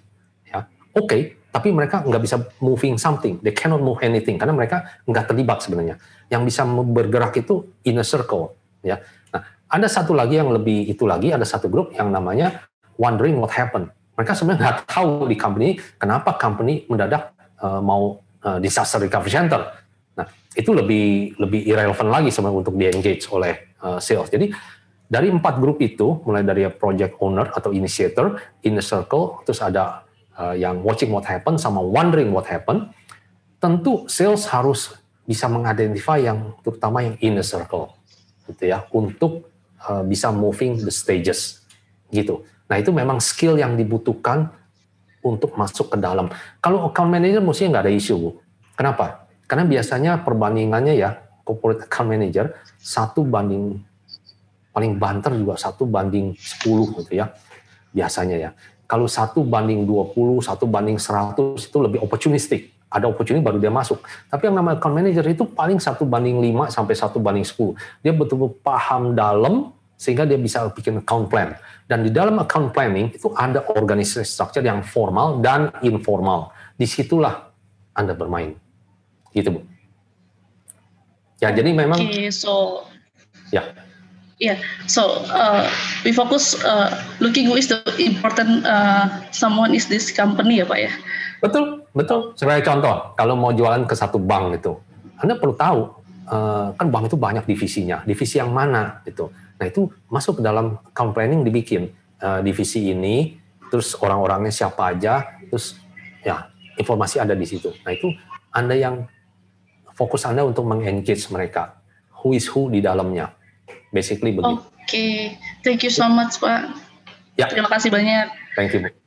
S3: oke, okay, tapi mereka nggak bisa moving something. They cannot move anything karena mereka nggak terlibat sebenarnya. Yang bisa bergerak itu inner circle, ya. Nah, ada satu lagi yang lebih itu lagi, ada satu grup yang namanya wondering what happened. Mereka sebenarnya nggak tahu di company kenapa company mendadak uh, mau uh, disaster recovery center. Nah, itu lebih lebih irrelevant lagi sebenarnya untuk di engage oleh uh, sales. Jadi dari empat grup itu, mulai dari project owner atau initiator, inner circle, terus ada uh, yang watching what happen sama wondering what happen, tentu sales harus bisa mengidentify yang terutama yang inner circle, gitu ya, untuk uh, bisa moving the stages, gitu. Nah itu memang skill yang dibutuhkan untuk masuk ke dalam. Kalau account manager mestinya nggak ada isu, Bu. Kenapa? Karena biasanya perbandingannya ya, corporate account manager, satu banding, paling banter juga satu banding 10 gitu ya, biasanya ya. Kalau satu banding 20, satu banding 100 itu lebih opportunistic. Ada opportunity baru dia masuk. Tapi yang namanya account manager itu paling satu banding 5 sampai satu banding 10. Dia betul-betul paham dalam sehingga dia bisa bikin account plan. Dan di dalam account planning itu ada organisasi structure yang formal dan informal. Di situlah Anda bermain. Gitu, Bu. Ya, jadi memang...
S6: Okay, so...
S3: Ya.
S6: Yeah, so uh, we focus uh, looking who is the important uh, someone is this company ya Pak ya.
S3: Betul, betul. Sebagai contoh, kalau mau jualan ke satu bank itu, Anda perlu tahu uh, kan bank itu banyak divisinya, divisi yang mana itu. Nah itu masuk ke dalam account planning dibikin uh, divisi ini, terus orang-orangnya siapa aja, terus ya informasi ada di situ. Nah itu Anda yang fokus Anda untuk mengengage mereka, who is who di dalamnya, basically begitu.
S6: Oke, okay. thank you so much Pak.
S3: Ya.
S6: Terima kasih banyak.
S3: Thank you. Bu.
S6: Oke.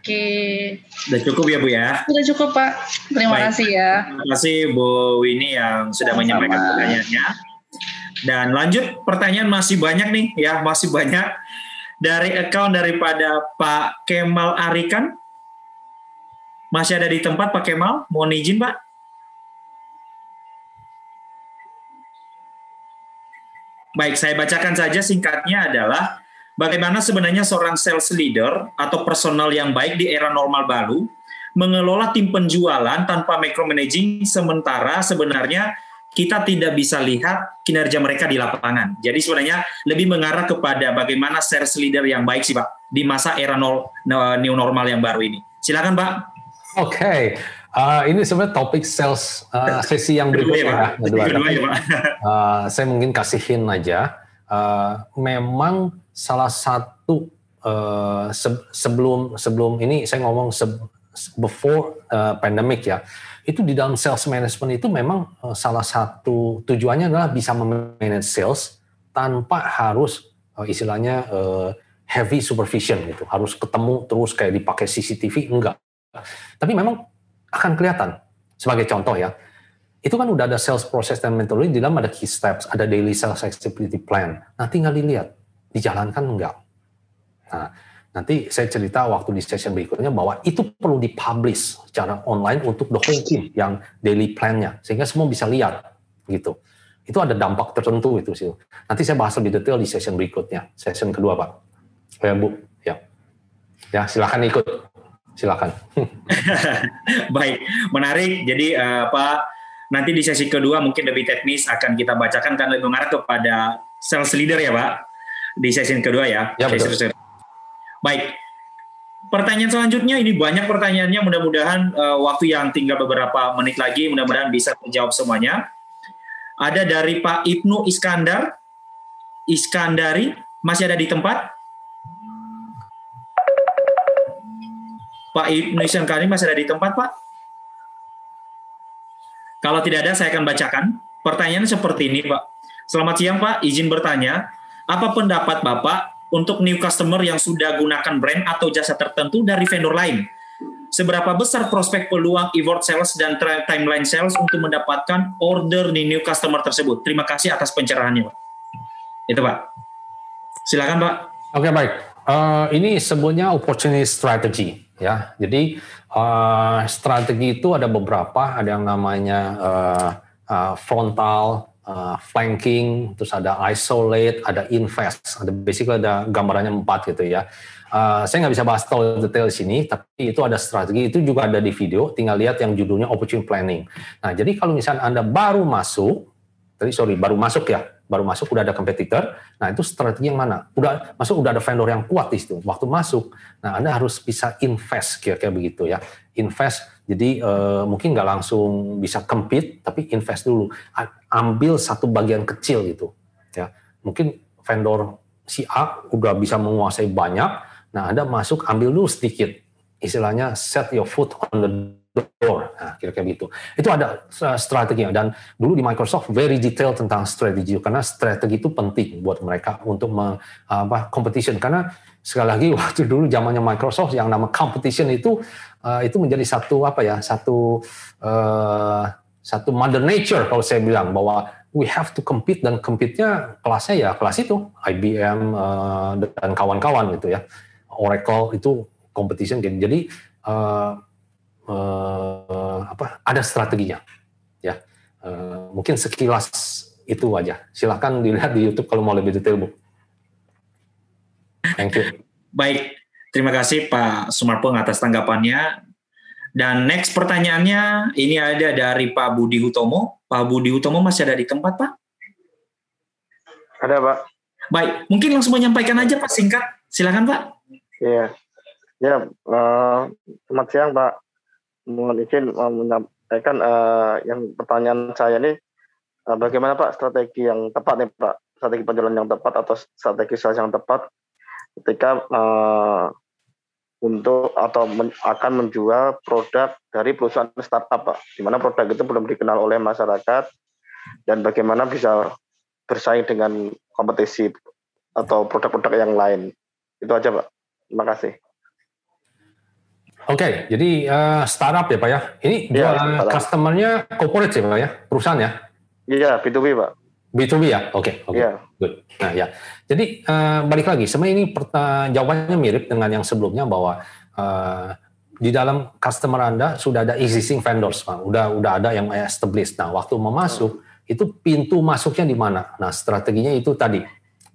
S6: Okay.
S1: Sudah cukup ya Bu ya?
S6: Sudah cukup Pak. Terima Baik. kasih ya.
S1: Terima kasih Bu Winnie yang sudah Sama. menyampaikan pertanyaannya. Dan lanjut pertanyaan masih banyak nih ya, masih banyak dari account daripada Pak Kemal Arikan. Masih ada di tempat Pak Kemal? Mohon izin Pak. Baik, saya bacakan saja singkatnya adalah bagaimana sebenarnya seorang sales leader atau personal yang baik di era normal baru mengelola tim penjualan tanpa micromanaging sementara sebenarnya kita tidak bisa lihat kinerja mereka di lapangan. Jadi sebenarnya lebih mengarah kepada bagaimana sales leader yang baik sih Pak di masa era new normal yang baru ini. Silakan Pak.
S3: Oke, okay. Uh, ini sebenarnya topik sales uh, sesi yang berikutnya.
S1: Ya, kedua, kedua, ya, Pak.
S3: Uh, saya mungkin kasihin aja. Uh, memang salah satu uh, se sebelum sebelum ini saya ngomong se before uh, pandemic ya, itu di dalam sales management itu memang uh, salah satu tujuannya adalah bisa memanage sales tanpa harus uh, istilahnya uh, heavy supervision gitu, harus ketemu terus kayak dipakai CCTV enggak. Tapi memang akan kelihatan. Sebagai contoh ya, itu kan udah ada sales process dan metodologi di dalam ada key steps, ada daily sales activity plan. Nah, tinggal dilihat dijalankan enggak. Nah, nanti saya cerita waktu di session berikutnya bahwa itu perlu dipublish secara online untuk the whole team yang daily plan-nya sehingga semua bisa lihat gitu. Itu ada dampak tertentu itu sih. Nanti saya bahas lebih detail di session berikutnya, session kedua Pak. Ya Bu, ya. Ya silakan ikut, silakan.
S1: Baik, menarik. Jadi uh, Pak, nanti di sesi kedua mungkin lebih teknis akan kita bacakan kan lebih mengarah kepada sales leader ya Pak di sesi kedua ya.
S3: Ya betul.
S1: Baik. Pertanyaan selanjutnya ini banyak pertanyaannya. Mudah-mudahan uh, waktu yang tinggal beberapa menit lagi, mudah-mudahan bisa terjawab semuanya. Ada dari Pak Ibnu Iskandar, Iskandari, masih ada di tempat? Pak Ibnu Iskandari masih ada di tempat, Pak? Kalau tidak ada, saya akan bacakan. Pertanyaan seperti ini, Pak. Selamat siang, Pak. Izin bertanya, apa pendapat Bapak untuk new customer yang sudah gunakan brand atau jasa tertentu dari vendor lain. Seberapa besar prospek peluang e-word sales dan timeline sales untuk mendapatkan order di new customer tersebut? Terima kasih atas pencerahannya, Pak. Itu, Pak. Silakan, Pak.
S3: Oke, okay, baik. Uh, ini sebutnya opportunity strategy, ya. Jadi uh, strategi itu ada beberapa, ada yang namanya uh, uh, frontal, uh, flanking, terus ada isolate, ada invest, ada basically ada gambarannya empat gitu ya. Uh, saya nggak bisa bahas tahu detail sini, tapi itu ada strategi, itu juga ada di video, tinggal lihat yang judulnya opportunity planning. Nah, jadi kalau misalnya Anda baru masuk, tadi sorry, baru masuk ya, baru masuk udah ada kompetitor, nah itu strategi yang mana? Udah masuk udah ada vendor yang kuat di situ. Waktu masuk, nah Anda harus bisa invest kira-kira begitu ya. Invest jadi uh, mungkin nggak langsung bisa compete, tapi invest dulu. Ambil satu bagian kecil gitu. Ya, mungkin vendor si A udah bisa menguasai banyak. Nah, Anda masuk ambil dulu sedikit. Istilahnya set your foot on the door. Nah, kira-kira gitu. Itu ada uh, strateginya. Dan dulu di Microsoft very detail tentang strategi. Karena strategi itu penting buat mereka untuk me, apa competition. Karena sekali lagi waktu dulu zamannya Microsoft yang nama competition itu uh, itu menjadi satu apa ya satu uh, satu mother nature kalau saya bilang. Bahwa we have to compete dan compete-nya kelasnya ya kelas itu. IBM uh, dan kawan-kawan gitu ya. Oracle itu competition jadi uh, uh, apa ada strateginya ya uh, mungkin sekilas itu aja silahkan dilihat di YouTube kalau mau lebih detail bu
S1: Thank you. Baik, terima kasih Pak Sumarpeng atas tanggapannya. Dan next pertanyaannya ini ada dari Pak Budi Hutomo. Pak Budi Hutomo masih ada di tempat Pak?
S7: Ada Pak.
S1: Baik, mungkin langsung menyampaikan aja Pak singkat. Silakan Pak.
S7: Iya. Ya, uh, selamat siang Pak. Mohon izin uh, menyampaikan uh, yang pertanyaan saya ini uh, bagaimana Pak strategi yang tepat nih Pak, strategi penjualan yang tepat atau strategi sales yang tepat ketika uh, untuk atau men, akan menjual produk dari perusahaan startup, Pak. Di mana produk itu belum dikenal oleh masyarakat dan bagaimana bisa bersaing dengan kompetisi atau produk-produk yang lain. Itu aja, Pak. Terima kasih.
S3: Oke, okay, jadi uh, startup ya Pak ya. Ini ya, jual customer-nya corporate ya Pak ya, perusahaan ya?
S7: Iya, B2B Pak.
S3: B2B ya, oke, okay, oke, okay. yeah. good. Nah ya, jadi uh, balik lagi, sebenarnya ini jawabannya mirip dengan yang sebelumnya bahwa uh, di dalam customer anda sudah ada existing vendors, pak, udah udah ada yang established. Nah, waktu mau masuk hmm. itu pintu masuknya di mana? Nah, strateginya itu tadi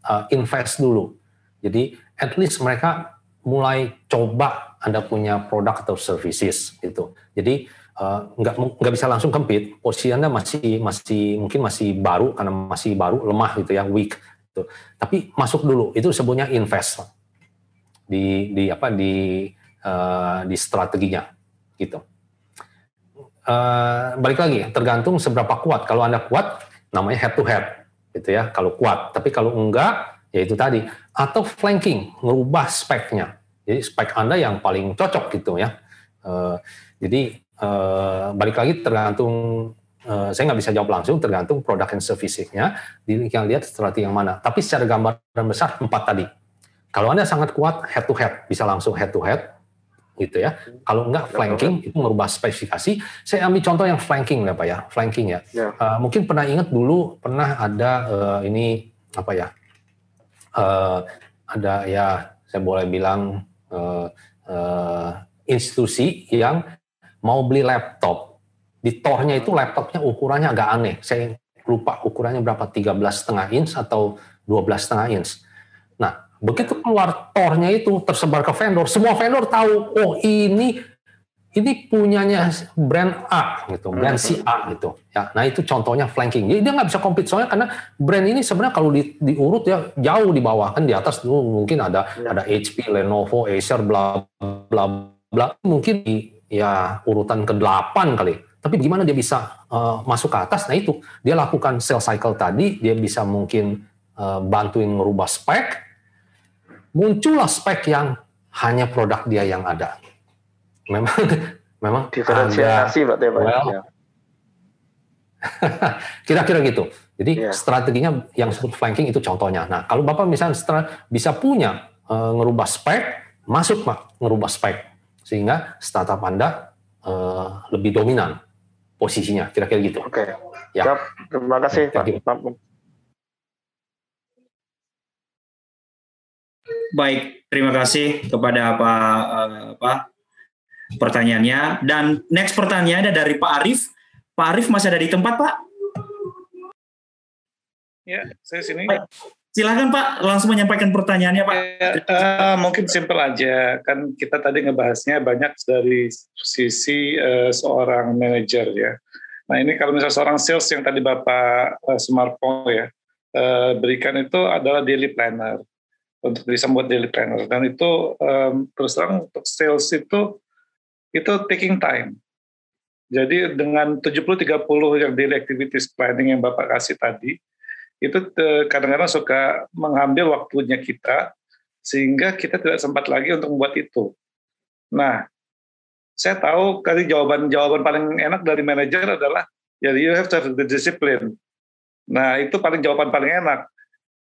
S3: uh, invest dulu. Jadi at least mereka mulai coba anda punya produk atau services itu. Jadi nggak uh, nggak bisa langsung compete, posisi anda masih masih mungkin masih baru karena masih baru lemah gitu ya weak. Gitu. Tapi masuk dulu itu sebutnya invest di di apa di uh, di strateginya gitu. Uh, balik lagi tergantung seberapa kuat. Kalau anda kuat namanya head to head gitu ya. Kalau kuat, tapi kalau enggak ya itu tadi atau flanking, merubah speknya. Jadi spek anda yang paling cocok gitu ya Uh, jadi uh, balik lagi tergantung uh, saya nggak bisa jawab langsung tergantung produk dan servicesnya di yang lihat strategi yang mana. Tapi secara gambaran besar empat tadi. Kalau anda sangat kuat head to head bisa langsung head to head gitu ya. Kalau enggak flanking itu merubah spesifikasi. Saya ambil contoh yang flanking ya Pak ya, flanking ya. ya. Uh, mungkin pernah ingat dulu pernah ada uh, ini apa ya? Uh, ada ya saya boleh bilang uh, uh, institusi yang mau beli laptop di tornya itu laptopnya ukurannya agak aneh. Saya lupa ukurannya berapa 13 setengah inch atau 12 setengah inch. Nah Begitu keluar tornya itu tersebar ke vendor, semua vendor tahu, oh ini ini punyanya brand A gitu, brand si A gitu. Ya, nah itu contohnya flanking. Jadi dia nggak bisa compete soalnya karena brand ini sebenarnya kalau di, diurut ya jauh di bawah kan di atas dulu mungkin ada ya. ada HP, Lenovo, Acer, bla bla bla. Mungkin di ya urutan ke-8 kali. Tapi gimana dia bisa uh, masuk ke atas? Nah itu dia lakukan sales cycle tadi, dia bisa mungkin uh, bantuin merubah spek, muncullah spek yang hanya produk dia yang ada. Memang memang
S7: diferensiasi Pak Teba. Well, ya.
S3: kira-kira gitu. Jadi yeah. strateginya yang disebut flanking itu contohnya. Nah, kalau Bapak misalnya bisa punya e, ngerubah spek, masuk Pak ngerubah spek sehingga startup Anda e, lebih dominan posisinya, kira-kira gitu.
S7: Oke. Okay. Ya. Terima kasih Pak.
S1: Baik, terima kasih kepada Pak uh, apa pertanyaannya. Dan next pertanyaan ada dari Pak Arif. Pak Arif masih ada di tempat, Pak?
S8: Ya, saya sini.
S1: Baik. Silakan Pak, langsung menyampaikan pertanyaannya Pak.
S8: Ya, uh, mungkin simpel aja, kan kita tadi ngebahasnya banyak dari sisi uh, seorang manajer ya. Nah ini kalau misalnya seorang sales yang tadi Bapak uh, Sumarpo ya uh, berikan itu adalah daily planner untuk bisa membuat daily planner dan itu um, terus terang untuk sales itu itu taking time. Jadi dengan 70-30 yang daily activities planning yang Bapak kasih tadi, itu eh, kadang-kadang suka mengambil waktunya kita, sehingga kita tidak sempat lagi untuk membuat itu. Nah, saya tahu kali jawaban-jawaban paling enak dari manajer adalah, ya you have to have the discipline. Nah, itu paling jawaban paling enak.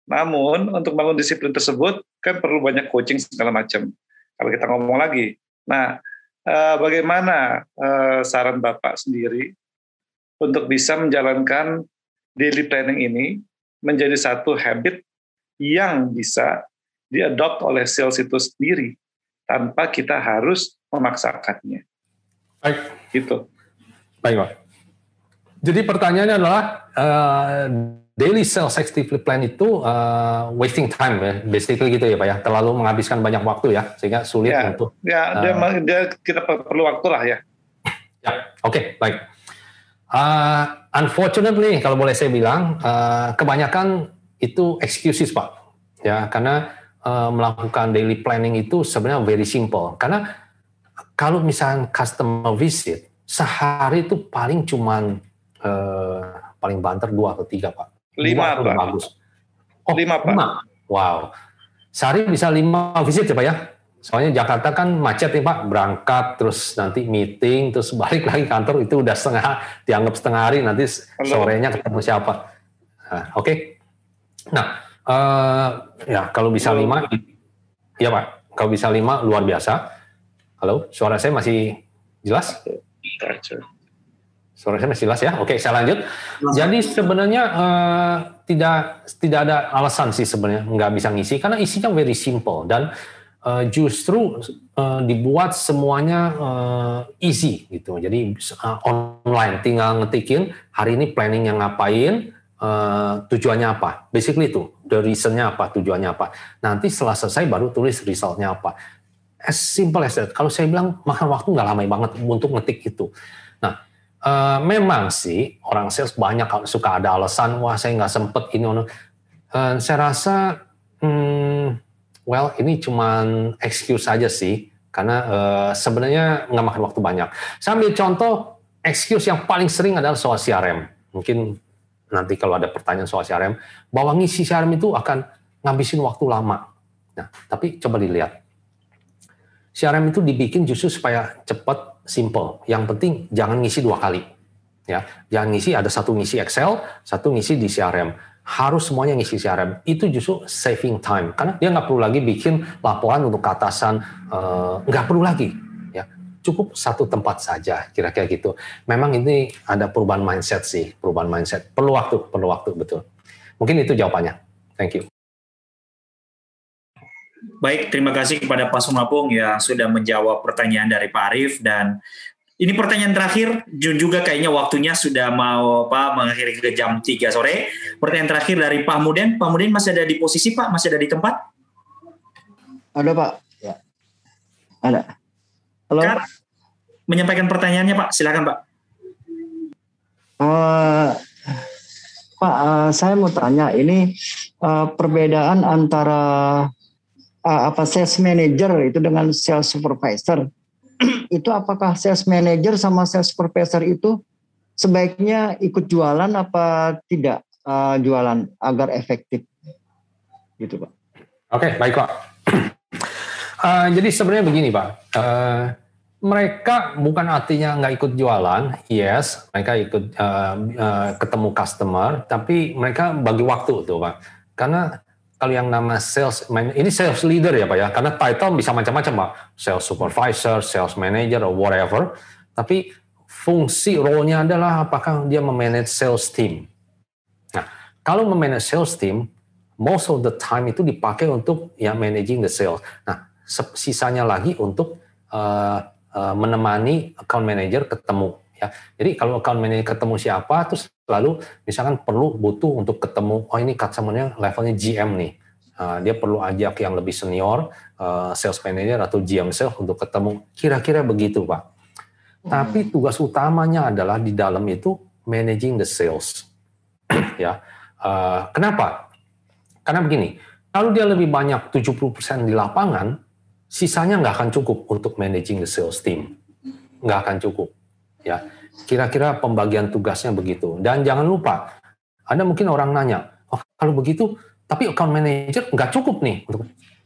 S8: Namun untuk bangun disiplin tersebut kan perlu banyak coaching segala macam. Kalau kita ngomong lagi, nah eh, bagaimana eh, saran bapak sendiri untuk bisa menjalankan daily planning ini menjadi satu habit yang bisa diadopt oleh sales itu sendiri tanpa kita harus memaksakannya.
S3: Baik.
S8: Gitu.
S3: Baik, Pak. Jadi pertanyaannya adalah uh, daily sales actively plan itu uh, wasting time ya, basically gitu ya Pak ya, terlalu menghabiskan banyak waktu ya, sehingga sulit
S8: ya,
S3: untuk.
S8: Ya, dia, uh, dia kita perlu waktu lah ya.
S3: Ya, oke, okay, baik. Uh, unfortunately, kalau boleh saya bilang, uh, kebanyakan itu excuses Pak, ya, karena uh, melakukan daily planning itu sebenarnya very simple, karena kalau misalnya customer visit sehari itu paling cuman uh, paling banter dua atau tiga Pak
S8: Lima, Pak.
S3: Bagus.
S8: Oh, lima, Pak. Lima.
S3: Wow. Sehari bisa lima visit ya, Pak ya? Soalnya Jakarta kan macet nih Pak, berangkat terus nanti meeting terus balik lagi kantor itu udah setengah dianggap setengah hari nanti sorenya ketemu siapa. Nah, Oke. Okay. Nah, uh, ya kalau bisa Halo. lima, ya Pak. Kalau bisa lima luar biasa. Halo, suara saya masih jelas? Saya masih jelas ya. Oke, saya lanjut. Jadi sebenarnya uh, tidak tidak ada alasan sih sebenarnya nggak bisa ngisi karena isinya very simple dan uh, justru uh, dibuat semuanya uh, easy gitu. Jadi uh, online tinggal ngetikin hari ini planning yang ngapain, uh, tujuannya apa. Basically itu, the reasonnya apa, tujuannya apa. Nanti setelah selesai baru tulis resultnya apa. As simple as that. Kalau saya bilang makan waktu nggak lama banget untuk ngetik itu. Nah, Uh, memang sih orang sales banyak suka ada alasan wah saya nggak sempet ini uh, saya rasa hmm, well ini cuma excuse saja sih karena uh, sebenarnya nggak makan waktu banyak. Saya ambil contoh excuse yang paling sering adalah soal CRM. Mungkin nanti kalau ada pertanyaan soal CRM, bahwa ngisi CRM itu akan ngabisin waktu lama. Nah, tapi coba dilihat. CRM itu dibikin justru supaya cepat simple. Yang penting jangan ngisi dua kali. Ya, jangan ngisi ada satu ngisi Excel, satu ngisi di CRM. Harus semuanya ngisi CRM. Itu justru saving time karena dia nggak perlu lagi bikin laporan untuk ke atasan, eh, nggak perlu lagi. Ya, cukup satu tempat saja kira-kira gitu. Memang ini ada perubahan mindset sih, perubahan mindset. Perlu waktu, perlu waktu betul. Mungkin itu jawabannya. Thank you.
S1: Baik, terima kasih kepada Pak Sumapung yang sudah menjawab pertanyaan dari Pak Arif dan ini pertanyaan terakhir juga kayaknya waktunya sudah mau apa mengakhiri ke jam 3 sore. Pertanyaan terakhir dari Pak Muden. Pak Muden masih ada di posisi Pak? Masih ada di tempat?
S9: Ada Pak. Ya. Ada.
S1: Halo. Kar, menyampaikan pertanyaannya Pak. Silakan Pak.
S9: Uh, Pak, uh, saya mau tanya ini uh, perbedaan antara uh, apa sales manager itu dengan sales supervisor. Itu apakah sales manager sama sales supervisor itu sebaiknya ikut jualan apa tidak uh, jualan agar efektif? Gitu pak.
S3: Oke okay, baik pak. Uh, jadi sebenarnya begini pak. Uh, mereka bukan artinya nggak ikut jualan, yes, mereka ikut uh, uh, ketemu customer, tapi mereka bagi waktu tuh pak, karena kalau yang nama sales ini sales leader ya pak ya. Karena title bisa macam-macam pak. Sales supervisor sales manager or whatever. Tapi fungsi role-nya adalah apakah dia memanage sales team. Nah kalau memanage sales team most of the time itu dipakai untuk ya managing the sales. Nah sisanya lagi untuk uh, uh, menemani account manager ketemu ya. Jadi kalau account manager ketemu siapa terus lalu misalkan perlu butuh untuk ketemu oh ini customernya levelnya GM nih. Uh, dia perlu ajak yang lebih senior uh, sales manager atau GM sales untuk ketemu. Kira-kira begitu pak. Hmm. tapi tugas utamanya adalah di dalam itu managing the sales. Ya. Uh, kenapa? Karena begini kalau dia lebih banyak 70% di lapangan sisanya nggak akan cukup untuk managing the sales team. Nggak akan cukup ya Kira-kira pembagian tugasnya begitu. Dan jangan lupa, ada mungkin orang nanya, oh, kalau begitu, tapi account manager nggak cukup nih.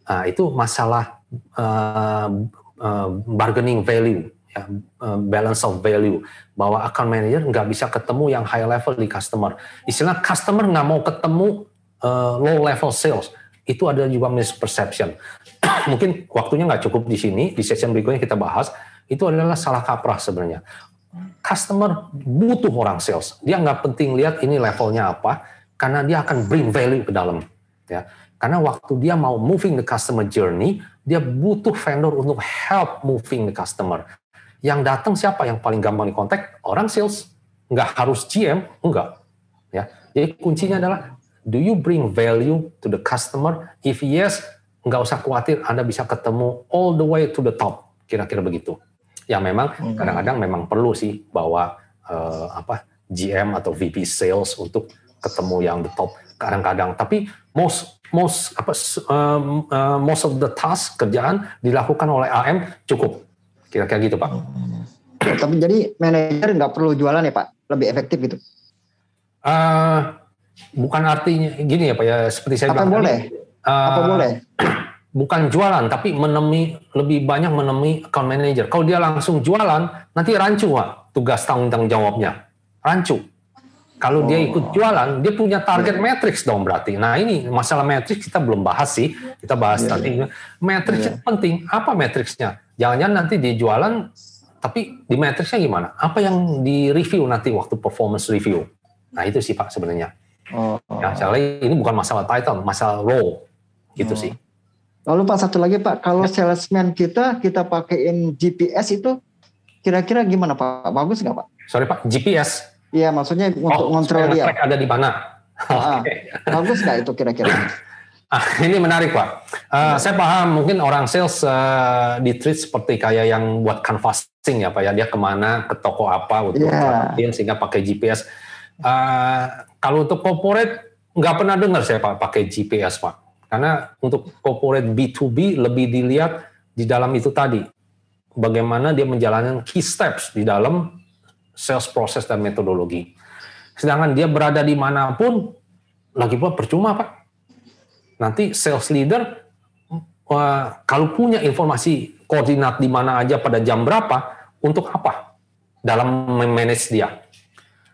S3: Nah, itu masalah uh, uh, bargaining value, ya, uh, balance of value, bahwa account manager nggak bisa ketemu yang high level di customer. Istilah customer nggak mau ketemu uh, low level sales, itu ada juga misperception. mungkin waktunya nggak cukup di sini, di session berikutnya kita bahas, itu adalah salah kaprah sebenarnya customer butuh orang sales. Dia nggak penting lihat ini levelnya apa, karena dia akan bring value ke dalam. Ya, karena waktu dia mau moving the customer journey, dia butuh vendor untuk help moving the customer. Yang datang siapa yang paling gampang dikontak? Orang sales. Nggak harus GM, enggak. Ya, jadi kuncinya adalah do you bring value to the customer? If yes, nggak usah khawatir, Anda bisa ketemu all the way to the top. Kira-kira begitu yang memang hmm. kadang-kadang memang perlu sih bawa uh, apa GM atau VP sales untuk ketemu yang the top kadang-kadang tapi most most apa uh, most of the task kerjaan dilakukan oleh AM cukup kira-kira gitu pak.
S9: Hmm. Tapi jadi manajer nggak perlu jualan ya pak, lebih efektif gitu?
S3: Uh, bukan artinya gini ya pak ya seperti saya
S9: apa
S3: bilang
S9: boleh? Uh, apa boleh?
S3: bukan jualan tapi menemui lebih banyak menemui account manager. Kalau dia langsung jualan, nanti rancu Pak, tugas tanggung jawabnya. Rancu. Kalau dia ikut oh. jualan, dia punya target yeah. matrix dong berarti. Nah ini masalah matrix kita belum bahas sih, kita bahas yeah. nanti. Matrix yeah. penting. Apa matrixnya? Jangan-jangan nanti di jualan, tapi di matrixnya gimana? Apa yang di review nanti waktu performance review? Nah itu sih Pak sebenarnya. Oh. Ya, ini bukan masalah title, masalah role gitu oh. sih.
S9: Lalu Pak satu lagi Pak, kalau salesman kita kita pakaiin GPS itu kira-kira gimana Pak? Bagus nggak Pak?
S3: Sorry Pak, GPS?
S9: Iya maksudnya untuk oh, ngontrol dia.
S3: ada di mana?
S9: Ah, okay. Bagus nggak itu kira-kira?
S3: Ah, ini menarik Pak. Uh, saya paham mungkin orang sales uh, di treat seperti kayak yang buat canvassing ya Pak ya. Dia ke mana, ke toko apa untuk yeah. sehingga pakai GPS. Uh, kalau untuk corporate nggak pernah dengar saya Pak pakai GPS Pak. Karena untuk corporate B2B lebih dilihat di dalam itu tadi. Bagaimana dia menjalankan key steps di dalam sales process dan metodologi. Sedangkan dia berada di mana pun, lagi pula percuma Pak. Nanti sales leader, kalau punya informasi koordinat di mana aja pada jam berapa, untuk apa dalam manage dia.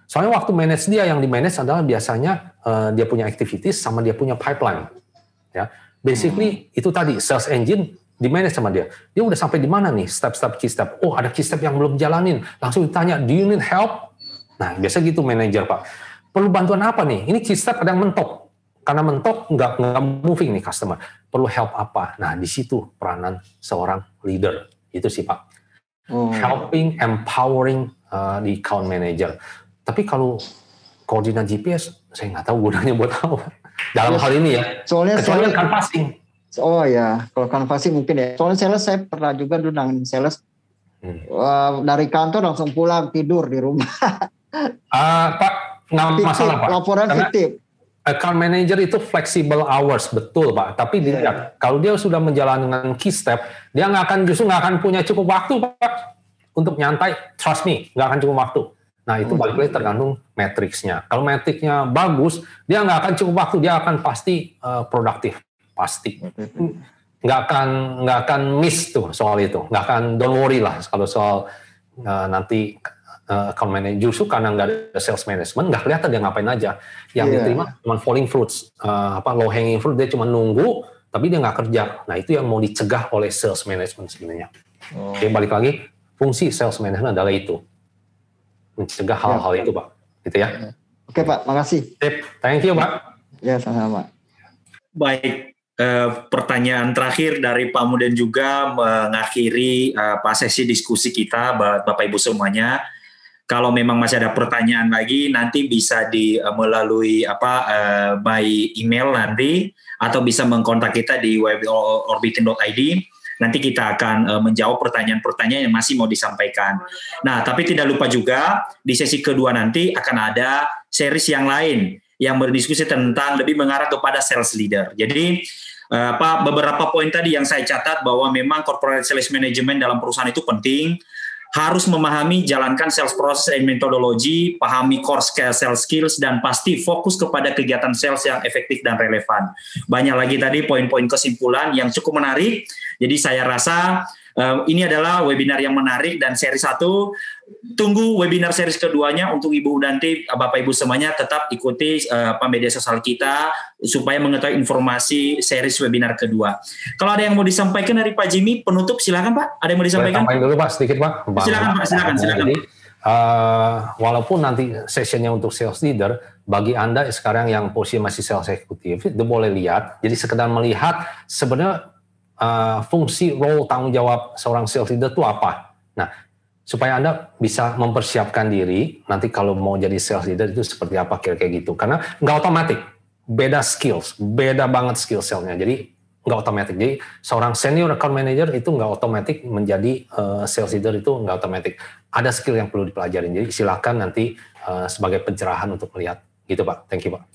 S3: Soalnya waktu manage dia yang di manage adalah biasanya uh, dia punya activities sama dia punya pipeline. Ya, basically hmm. itu tadi sales engine di manage sama dia. Dia udah sampai di mana nih step-step key step. Oh ada key step yang belum jalanin. Langsung ditanya, do you need help? Nah biasa gitu manajer pak. Perlu bantuan apa nih? Ini key step ada yang mentok. Karena mentok nggak nggak moving nih customer. Perlu help apa? Nah di situ peranan seorang leader itu sih pak. Oh. Helping, empowering uh, di account manager. Tapi kalau koordinat GPS, saya nggak tahu gunanya buat apa. Dalam ya, hal ini ya.
S9: Soalnya
S3: kecuali kan passing
S9: Oh ya, kalau canvassing mungkin ya. Soalnya sales saya pernah juga dulu nangin sales. Hmm. Uh, dari kantor langsung pulang tidur di rumah.
S3: uh, Pak, nggak masalah Pak.
S9: Laporan Karena fiktif.
S3: Account manager itu flexible hours betul Pak. Tapi yeah, dilihat kalau dia sudah menjalankan key step, dia nggak akan justru nggak akan punya cukup waktu Pak untuk nyantai. Trust me, nggak akan cukup waktu. Nah itu balik lagi tergantung matriksnya. Kalau matriksnya bagus, dia nggak akan cukup waktu, dia akan pasti uh, produktif. Pasti. Nggak akan nggak akan miss tuh soal itu. Nggak akan don't worry lah kalau soal uh, nanti uh, account manager justru karena nggak ada sales management nggak kelihatan dia ngapain aja. Yang yeah. diterima cuma falling fruits uh, apa low hanging fruit dia cuma nunggu tapi dia nggak kerja. Nah itu yang mau dicegah oleh sales management sebenarnya. Oh. Oke balik lagi fungsi sales management adalah itu mencegah hal-hal ya. itu pak. Gitu ya.
S9: Oke pak. Makasih.
S3: Sip. thank you pak.
S9: Ya sama-sama.
S1: Baik. Eh, pertanyaan terakhir dari Pak Muden juga mengakhiri eh, pas sesi diskusi kita Bapak Ibu semuanya. Kalau memang masih ada pertanyaan lagi nanti bisa di uh, melalui apa uh, by email nanti atau bisa mengkontak kita di orbitin.id nanti kita akan uh, menjawab pertanyaan-pertanyaan yang masih mau disampaikan. Nah, tapi tidak lupa juga di sesi kedua nanti akan ada series yang lain yang berdiskusi tentang lebih mengarah kepada sales leader. Jadi eh, apa beberapa poin tadi yang saya catat bahwa memang corporate sales management dalam perusahaan itu penting harus memahami jalankan sales process dan metodologi, pahami core scale sales skills dan pasti fokus kepada kegiatan sales yang efektif dan relevan. Banyak lagi tadi poin-poin kesimpulan yang cukup menarik. Jadi saya rasa uh, ini adalah webinar yang menarik dan seri satu tunggu webinar series keduanya untuk Ibu nanti Bapak Ibu semuanya tetap ikuti uh, media sosial kita supaya mengetahui informasi series webinar kedua. Kalau ada yang mau disampaikan dari Pak Jimmy penutup silakan Pak. Ada yang mau disampaikan?
S3: Sampaikan dulu Pak sedikit Pak.
S1: Bang. Silakan Pak, silakan silakan. Jadi,
S3: uh, walaupun nanti sessionnya untuk sales leader, bagi Anda sekarang yang posisi masih sales eksekutif, itu boleh lihat. Jadi sekedar melihat sebenarnya uh, fungsi role tanggung jawab seorang sales leader itu apa. Nah, supaya Anda bisa mempersiapkan diri nanti kalau mau jadi sales leader itu seperti apa kira-kira gitu. Karena nggak otomatis, beda skills, beda banget skill selnya. Jadi nggak otomatis. Jadi seorang senior account manager itu nggak otomatis menjadi uh, sales leader itu nggak otomatis. Ada skill yang perlu dipelajari. Jadi silakan nanti uh, sebagai pencerahan untuk melihat. Gitu Pak. Thank you Pak.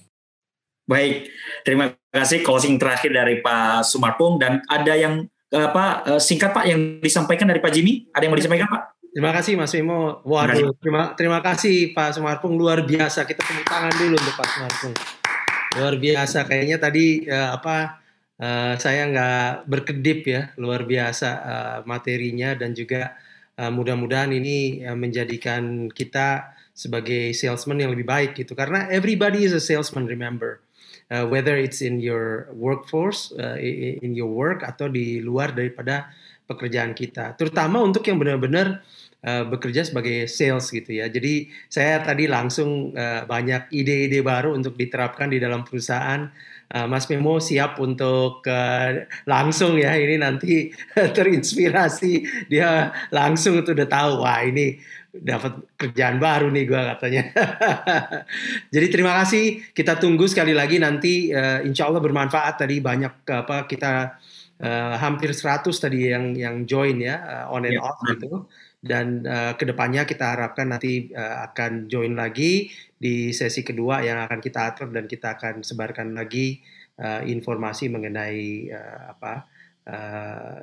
S1: Baik, terima kasih closing terakhir dari Pak Sumarpung dan ada yang apa singkat Pak yang disampaikan dari Pak Jimmy? Ada yang mau disampaikan Pak?
S2: Terima kasih Mas Wimo. Waduh, terima terima kasih Pak Sumarpung luar biasa. Kita tepuk tangan dulu untuk Pak Sumarpung. Luar biasa. Kayaknya tadi uh, apa uh, saya nggak berkedip ya. Luar biasa uh, materinya dan juga uh, mudah-mudahan ini uh, menjadikan kita sebagai salesman yang lebih baik gitu. Karena everybody is a salesman. Remember. Uh, whether it's in your workforce, uh, in your work atau di luar daripada pekerjaan kita. Terutama untuk yang benar-benar uh, bekerja sebagai sales gitu ya. Jadi saya tadi langsung uh, banyak ide-ide baru untuk diterapkan di dalam perusahaan. Uh, Mas Memo siap untuk uh, langsung ya ini nanti terinspirasi dia langsung itu udah tahu wah ini dapat kerjaan baru nih gue katanya. Jadi terima kasih kita tunggu sekali lagi nanti uh, insya Allah bermanfaat tadi banyak apa kita uh, hampir 100 tadi yang yang join ya uh, on and yeah. off gitu dan uh, ke depannya kita harapkan nanti uh, akan join lagi di sesi kedua yang akan kita atur dan kita akan sebarkan lagi uh, informasi mengenai uh, apa uh,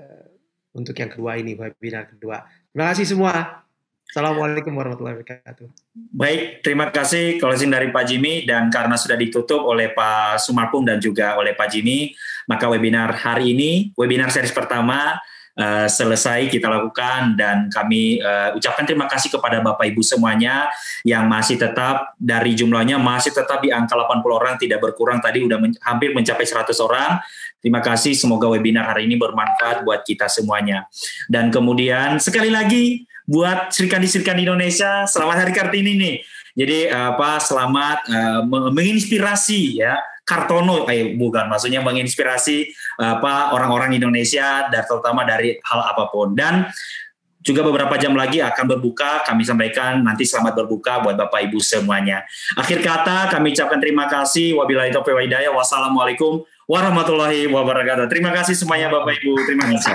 S2: untuk yang kedua ini webinar kedua. Terima kasih semua. Assalamualaikum warahmatullahi wabarakatuh.
S1: Baik, terima kasih closing dari Pak Jimmy dan karena sudah ditutup oleh Pak Sumarpung dan juga oleh Pak Jimmy, maka webinar hari ini, webinar series pertama uh, selesai kita lakukan dan kami uh, ucapkan terima kasih kepada Bapak Ibu semuanya yang masih tetap dari jumlahnya masih tetap di angka 80 orang tidak berkurang tadi udah men hampir mencapai 100 orang. Terima kasih semoga webinar hari ini bermanfaat buat kita semuanya. Dan kemudian sekali lagi buat Serikandi-Serikandi Indonesia selamat Hari Kartini nih. Jadi apa selamat uh, menginspirasi ya Kartono, eh bukan, maksudnya menginspirasi apa orang-orang Indonesia dan terutama dari hal apa pun. Dan juga beberapa jam lagi akan berbuka. Kami sampaikan nanti selamat berbuka buat Bapak Ibu semuanya. Akhir kata kami ucapkan terima kasih. Wabillahi taufiq wa hidayah. Wassalamualaikum warahmatullahi wabarakatuh. Terima kasih semuanya Bapak Ibu. Terima kasih.